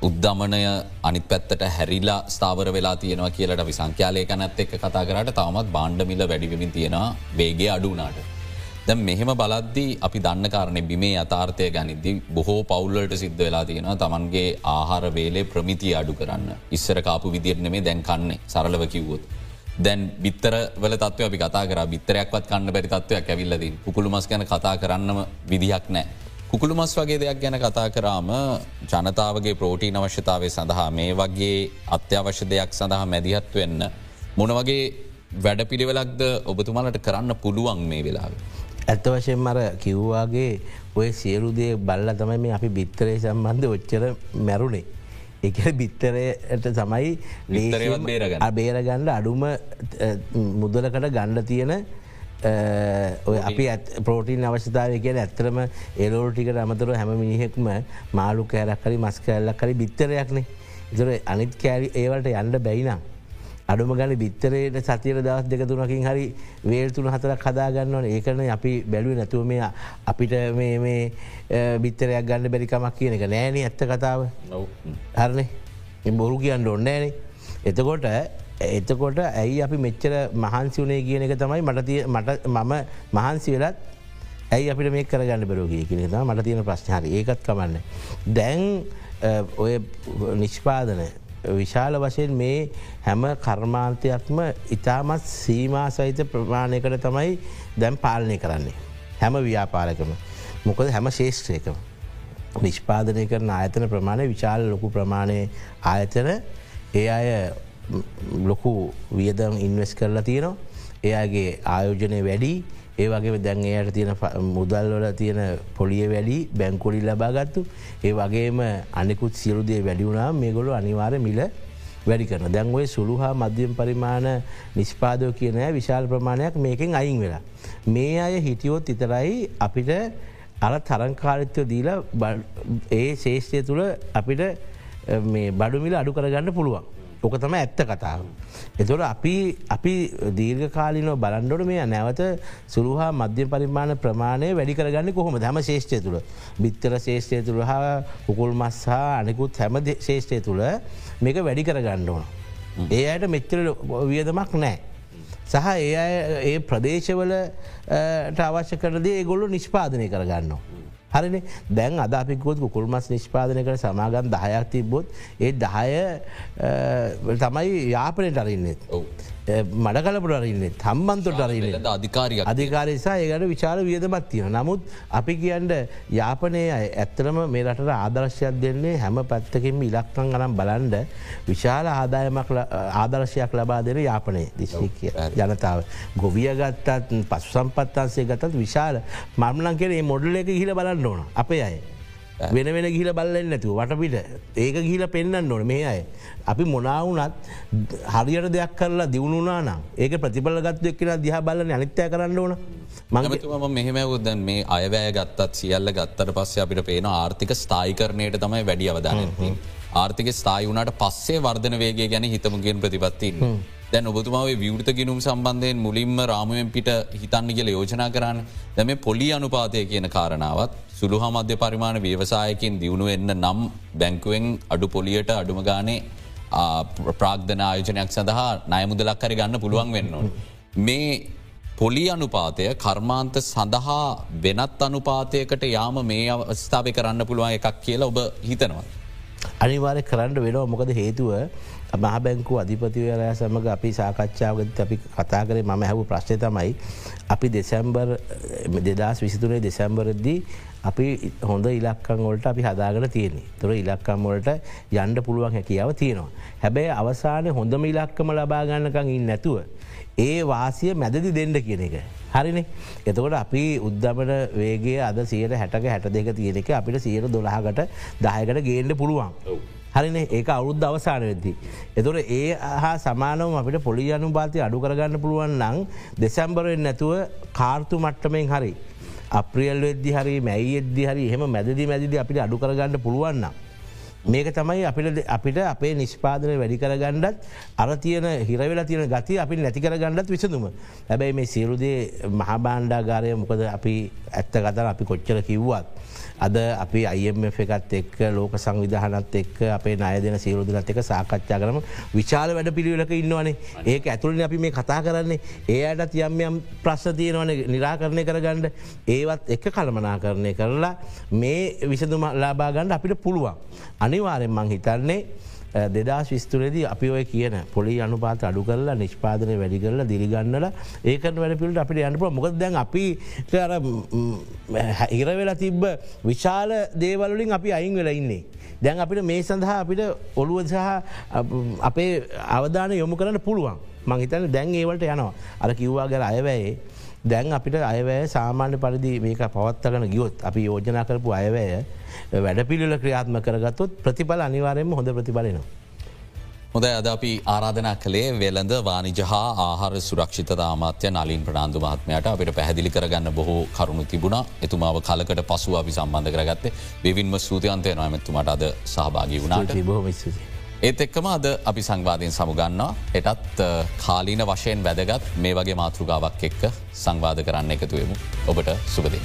උද්ධමනය අනිත් පැත්තට හැරිලා ස්ථාවර වෙලා තියෙනවා කියලට අපි සංඛ්‍යාලයකනත් එක්ක කතා කරට තවමත් බාණ්ඩමිල වැඩිවිමින් තියෙනවා වේගේ අඩුනාට. දැ මෙහෙම බලද්දී අපි දන්න කාරණය බිමේ අතාර්ථය ගනිද්දි බොහෝ පවුල්ලට සිද්ධ වෙලා තියෙනවා තමන්ගේ ආහාර වේලේ ප්‍රමිතිය අඩු කරන්න ඉස්සර කාපු විදිරට නෙමේ දැන්කන්නේ සරලව කිව්වොත්. දැන් බිත්තර වල තත්ව අපි කතා කර බිත්තරයක්වත් කන්න බැරි තත්වයක් ඇවිල්ලදී කුකුළු මස් ගැන කතා කරන්නම විදිහක් නෑ. කුකුළු මස් වගේ දෙයක් ගැන කතා කරාම ජනතාවගේ ප්‍රෝටීන අවශ්‍යතාවය සඳහා මේ වගේ අත්‍යවශ්‍ය දෙයක් සඳහා මැදිහත් වෙන්න. මොන වගේ වැඩ පිළිවෙලක්ද ඔබතුමාලට කරන්න පුළුවන් මේ වෙලාව. ඇත්ත වශයෙන් මර කිව්වාගේ ඔය සියලුදේ බල්ල තමයි මේ අපි බිත්තරේ සම්බන්ධ ඔච්චර මැරුණේ. එක බිත්තරයට තමයි බේරගන්න අඩුම මුදලකට ගණ්ඩ තියෙන ඔය අපි පෝටීන් අවශ්‍යතාවය කියන ඇත්තරම එලෝල් ටිකට අමතර හැම මිනිහෙක්ම මාලු කෑරක් කරි මස් කෑල්ලක් කරි බිත්තරයක්නේ ඉතුර අනිත් කෑරි ඒවලට යන්න බැයිනම්. අඩුම ගන බිත්තරයට සතියට දවස් දෙක තුනකින් හරි වේල් තුන හතරක් හදාගන්නවන ඒකන අපි බැලුව නැතුව මේ අපිට මේ බිත්තරයක් ගන්න බැරිකමක් කියන එක නෑන ඇත්ත කතාව. හරනේ. බොරු කියන්න ඔන්නෑනේ එතකොට එතකොට ඇයි අපි මෙච්චර මහන්සි වනේ කියන එක තමයි මට මම මහන්සි වෙලත් ඇයි අපිට මේ කරගන්න බරෝගිය කියන ම මට තියෙන ප්‍රශ්නහරි ඒකත් කමන්න. දැන් ඔය නිෂ්පාදන විශාල වශයෙන් මේ හැම කර්මාන්තයක්ම ඉතාමත් සීමා සහිත ප්‍රමාණයකට තමයි දැම් පාලනය කරන්නේ. හැම ව්‍යාපාරකම. මොකද හැම ශේෂත්‍රයකම. නිෂ්පාදනය කරන ආයතන ප්‍රමාණය විශාල ලොකු ප්‍රමාණය ආයතන ඒ අය ලොකු වියදම් ඉන්වස් කරලා තියෙනවා. එයාගේ ආයෝජනය වැඩි ඒ වගේ දැන් එයට තියෙන මුදල්වල තියෙන පොලිය වැඩි බැංකොලි ලබාගත්තු. ඒ වගේම අනෙකුත් සියලුදේ වැඩිවුණා මේ ගොලු අනිවාර මිල වැඩි කරන දැන් ඔය සුළු හා මධ්‍යම පරිමාණ නිස්පාදෝ කියන විශාල් ප්‍රමාණයක් මේකෙන් අයින් වෙලා. මේ අය හිටියොත් ඉතරයි අපිට අර තරංකාරිත්ව දීල ඒ ශේෂ්‍රය තුළ අපිට බඩුමිල අඩු කරගන්න පුළුවන්. ඕක තම ඇත්ත කතාව. එතොට අපි අපි දීර්ඝ කාලිනෝ බලන්ඩොට මේ නැවත සුරුහා මධ්‍ය පරිමාණ ප්‍රමාණය වැඩි කරගන්න කොහොම හම ශේෂ්‍රය තුළ බිත්තර ශේෂ්‍රය තුළ හා උකුල් මස් හා අනෙකුත් හැම ශේෂ්‍රය තුළ මේක වැඩි කරගන්න ඕන. ඒ අයට මෙච්චර වියදමක් නෑ. සහ ඒ ඒ ප්‍රදේශවලට අවශ්‍ය කරදේ ගොල්ලු නිෂ්පාදනය කරගන්නවා. හරිනි දැන් අදාපිකුත් කුල්මස් නිෂ්පාදනය කර සමාගන් දහයක් තිබ්බොත් ඒ දහය තමයි යාපනයට අරන්නෙත්. මඩකලපුට අරන්නේ තම්බන්තොට අරන්න අධිකාරය අධිකාරසා ඒකට විචාර වියදමත්තිය. නමුත් අපි කියන්ට යාපනය ඇත්තරම මේ රට ආදර්ශයක් දෙන්නේ හැම පැත්තකින් ඉලක්කං අනම් බලන්ඩ විශාල ආදායමක් ආදර්ශයක් ලබා දෙන යාපනය දිශ්ිකය ජනතාව. ගොවිය ගත්තත් පසු සම්පත්තන්සේ ගතත් විශාල මම්ලන් කෙනේ මොඩල එක හිල බලන්න ඕන අපේ අය. වෙන වෙන ගිල බල්ලෙන් නැතුව වටපිට ඒක ගිල පෙන්න්න ඕන මේ අය. අපි මොනාවනත් හරියට දෙයක් කරලා දියුණුනා නම් ඒක ප්‍රතිබල ගත්තු එක්කෙන දිහ බලන්න අනිත්‍යය කරන්න ඕන මංගතුම මෙහෙමවුදන් මේ අයවැය ගත්තත් සියල්ල ගත්තට පස්සේ අපිට පේන ආර්ථික ස්ථායිකරණයට තමයි වැඩි අවධානති. ආර්ථික ස්ථායි වුණට පස්සේ වර්ධන වේගේ ගැන හිතමගෙන් ප්‍රතිපත්තින්න. දැන් ඔබතුමාවේ විවෘත ගිනුම් සම්බන්ධයෙන් මුලින්ම රාමුවෙන් පිට හිතන්න කියල යෝජනා කරන්න දැම පොලි අනුපාතය කියන කාරණාවත් සුළු හමධ්‍ය පරිමාණ ව්‍යවසායකින් දියුණු එන්න නම් බැංකුවෙන් අඩු පොලියට අඩුම ගානේ ප්‍රාග්ධන ආයෝජනයක් සඳහා නයමුදලක් කර ගන්න පුළුවන් වෙන්න ඕන. මේ පොලි අනුපාතය කර්මාන්ත සඳහා වෙනත් අනුපාතයකට යාම මේ අවස්ථාව කරන්න පුළුවන් එකක් කියලා ඔබ හිතනවා. අනිවාරය කරන්න වෙනවා මොකද හේතුව මහ බැංකු අධිපතිවරය සමඟ අපි සාකච්ඡාවගත අපි කතා කරේ මම හැව ප්‍රශ්නය තමයි අපි දෙසැම්බර් දෙදස් විසිතුනේ දෙසැම්බරද්දී අපි හොඳ ඉලක්කං වලට අපි හදාගන තියෙන්නේ තොර ඉලක්කම් වලට යන්ඩ පුළුවන් හැකියාව තියෙනවා. හැබැයි අවසානය හොඳම ඉලක්කම ලබාගන්නකං ඉන්න නැතුව. ඒ වාසිය මැදදි දෙන්න කියන එක. හරිනේ එතකොට අපි උද්දමට වේගේ අද සියට හැටක හැට දෙක තියෙන එක අපිට සියට දොළහකට දායකට ගේන්ඩ පුළුවන්. හරින ඒක අවුද්ධ අවසාන වෙද්දී. එතුොට ඒ හා සමානව අපිට පොලි අනුපාති අඩු කරගන්න පුළුවන් නං දෙසැම්බරෙන් නැතුව කාර්තු මට්ටමෙන් හරි. අප්‍රියල් වෙද්දි හරි මැයි එද්දි හරි එහෙම මැදදි මැදිදි අපිට අඩු කරගන්න පුළුවන්න. මේක තමයි අපිට අපිට අපේ නිෂ්පාදනය වැඩි කරගණ්ඩත් අර තියන හිරවෙලා තියෙන ගති අපි නැතිකර ගණ්ඩත් විසඳුම. හැබැයි මේ සියලුදේ මහබාණ්ඩාගාරය මොකද අපි ඇත්ත ගතර අපි කොච්චර කිව්වත්. අද අපි අයF එකත් එක් ලෝක සංවිධානත් එක් අපේ අය දෙන සියරුදුනත් එක සාකච්ඡා කරම විශාල වැඩ පිළිවෙලක ඉන්නවනේ ඒක ඇතුළන අපි මේ කතා කරන්නේ ඒ අයටත් යම් යම් ප්‍රශ්න තියෙනවන නිරාකරණය කරගණ්ඩ ඒවත් එක කළමනා කරණය කරලා මේ විසඳුම ලාබාගණ්ඩ අපිට පුළුවන්. අනිවාරෙන් මං හිතන්නේ දෙදස් විස්තුරේදී අපි ඔය කියන පොලි අනුපාත අඩු කරලා නිෂ්පාදනය වැඩි කරලා දිරිගන්නල ඒකට වැඩ පිට අපිට යන්නපුල මොකද දැන් අපි ඉරවෙලා තිබ්බ විශාල දේවලින් අපි අයින් වෙලා ඉන්නේ. දැන් අපිට මේ සඳහා අපිට ඔළුව සහ අපේ අවධාන යොමු කරන්න පුළුවන්. මංහිතන දැන් ඒවලට යනවා. අර කිව්වා ගැර අයවැයේ දැන් අපිට අයවැය සාමාන්‍ය පරිදි මේක පවත්තගන ගියොත් අපි යෝජනා කරපු අයවැය වැඩ පිළිල ක්‍රියාත්ම කරගත්තොත් ප්‍රතිඵල අනිවාරයෙන්ම හොඳ ප්‍රතිබලනවා. හොද අද අපි ආරාධනා කළේ වෙළඳ වානිජ හා ආහාර සුරක්ෂිත අමාත්‍ය නලින් ප්‍රනාාන්දු මහත්මයට අපිට පැහදිලි කරගන්න බොහෝ කරුණු තිබුණ එතුමාව කලකට පසු අපි සම්බන්ධ කරගත්තේ විවින්ම සූතියන්තය නොයමැතුමට අද සහභාගී වුණාට බොහොම ස්තුති. ඒත් එක්කම අද අපි සංවාධයෙන් සමුගන්නවා එටත් කාලීන වශයෙන් වැදගත් මේ වගේ මාතෘගාවක් එක්ක සංවාධ කරන්න එකතුවමු ඔබට සුපදින.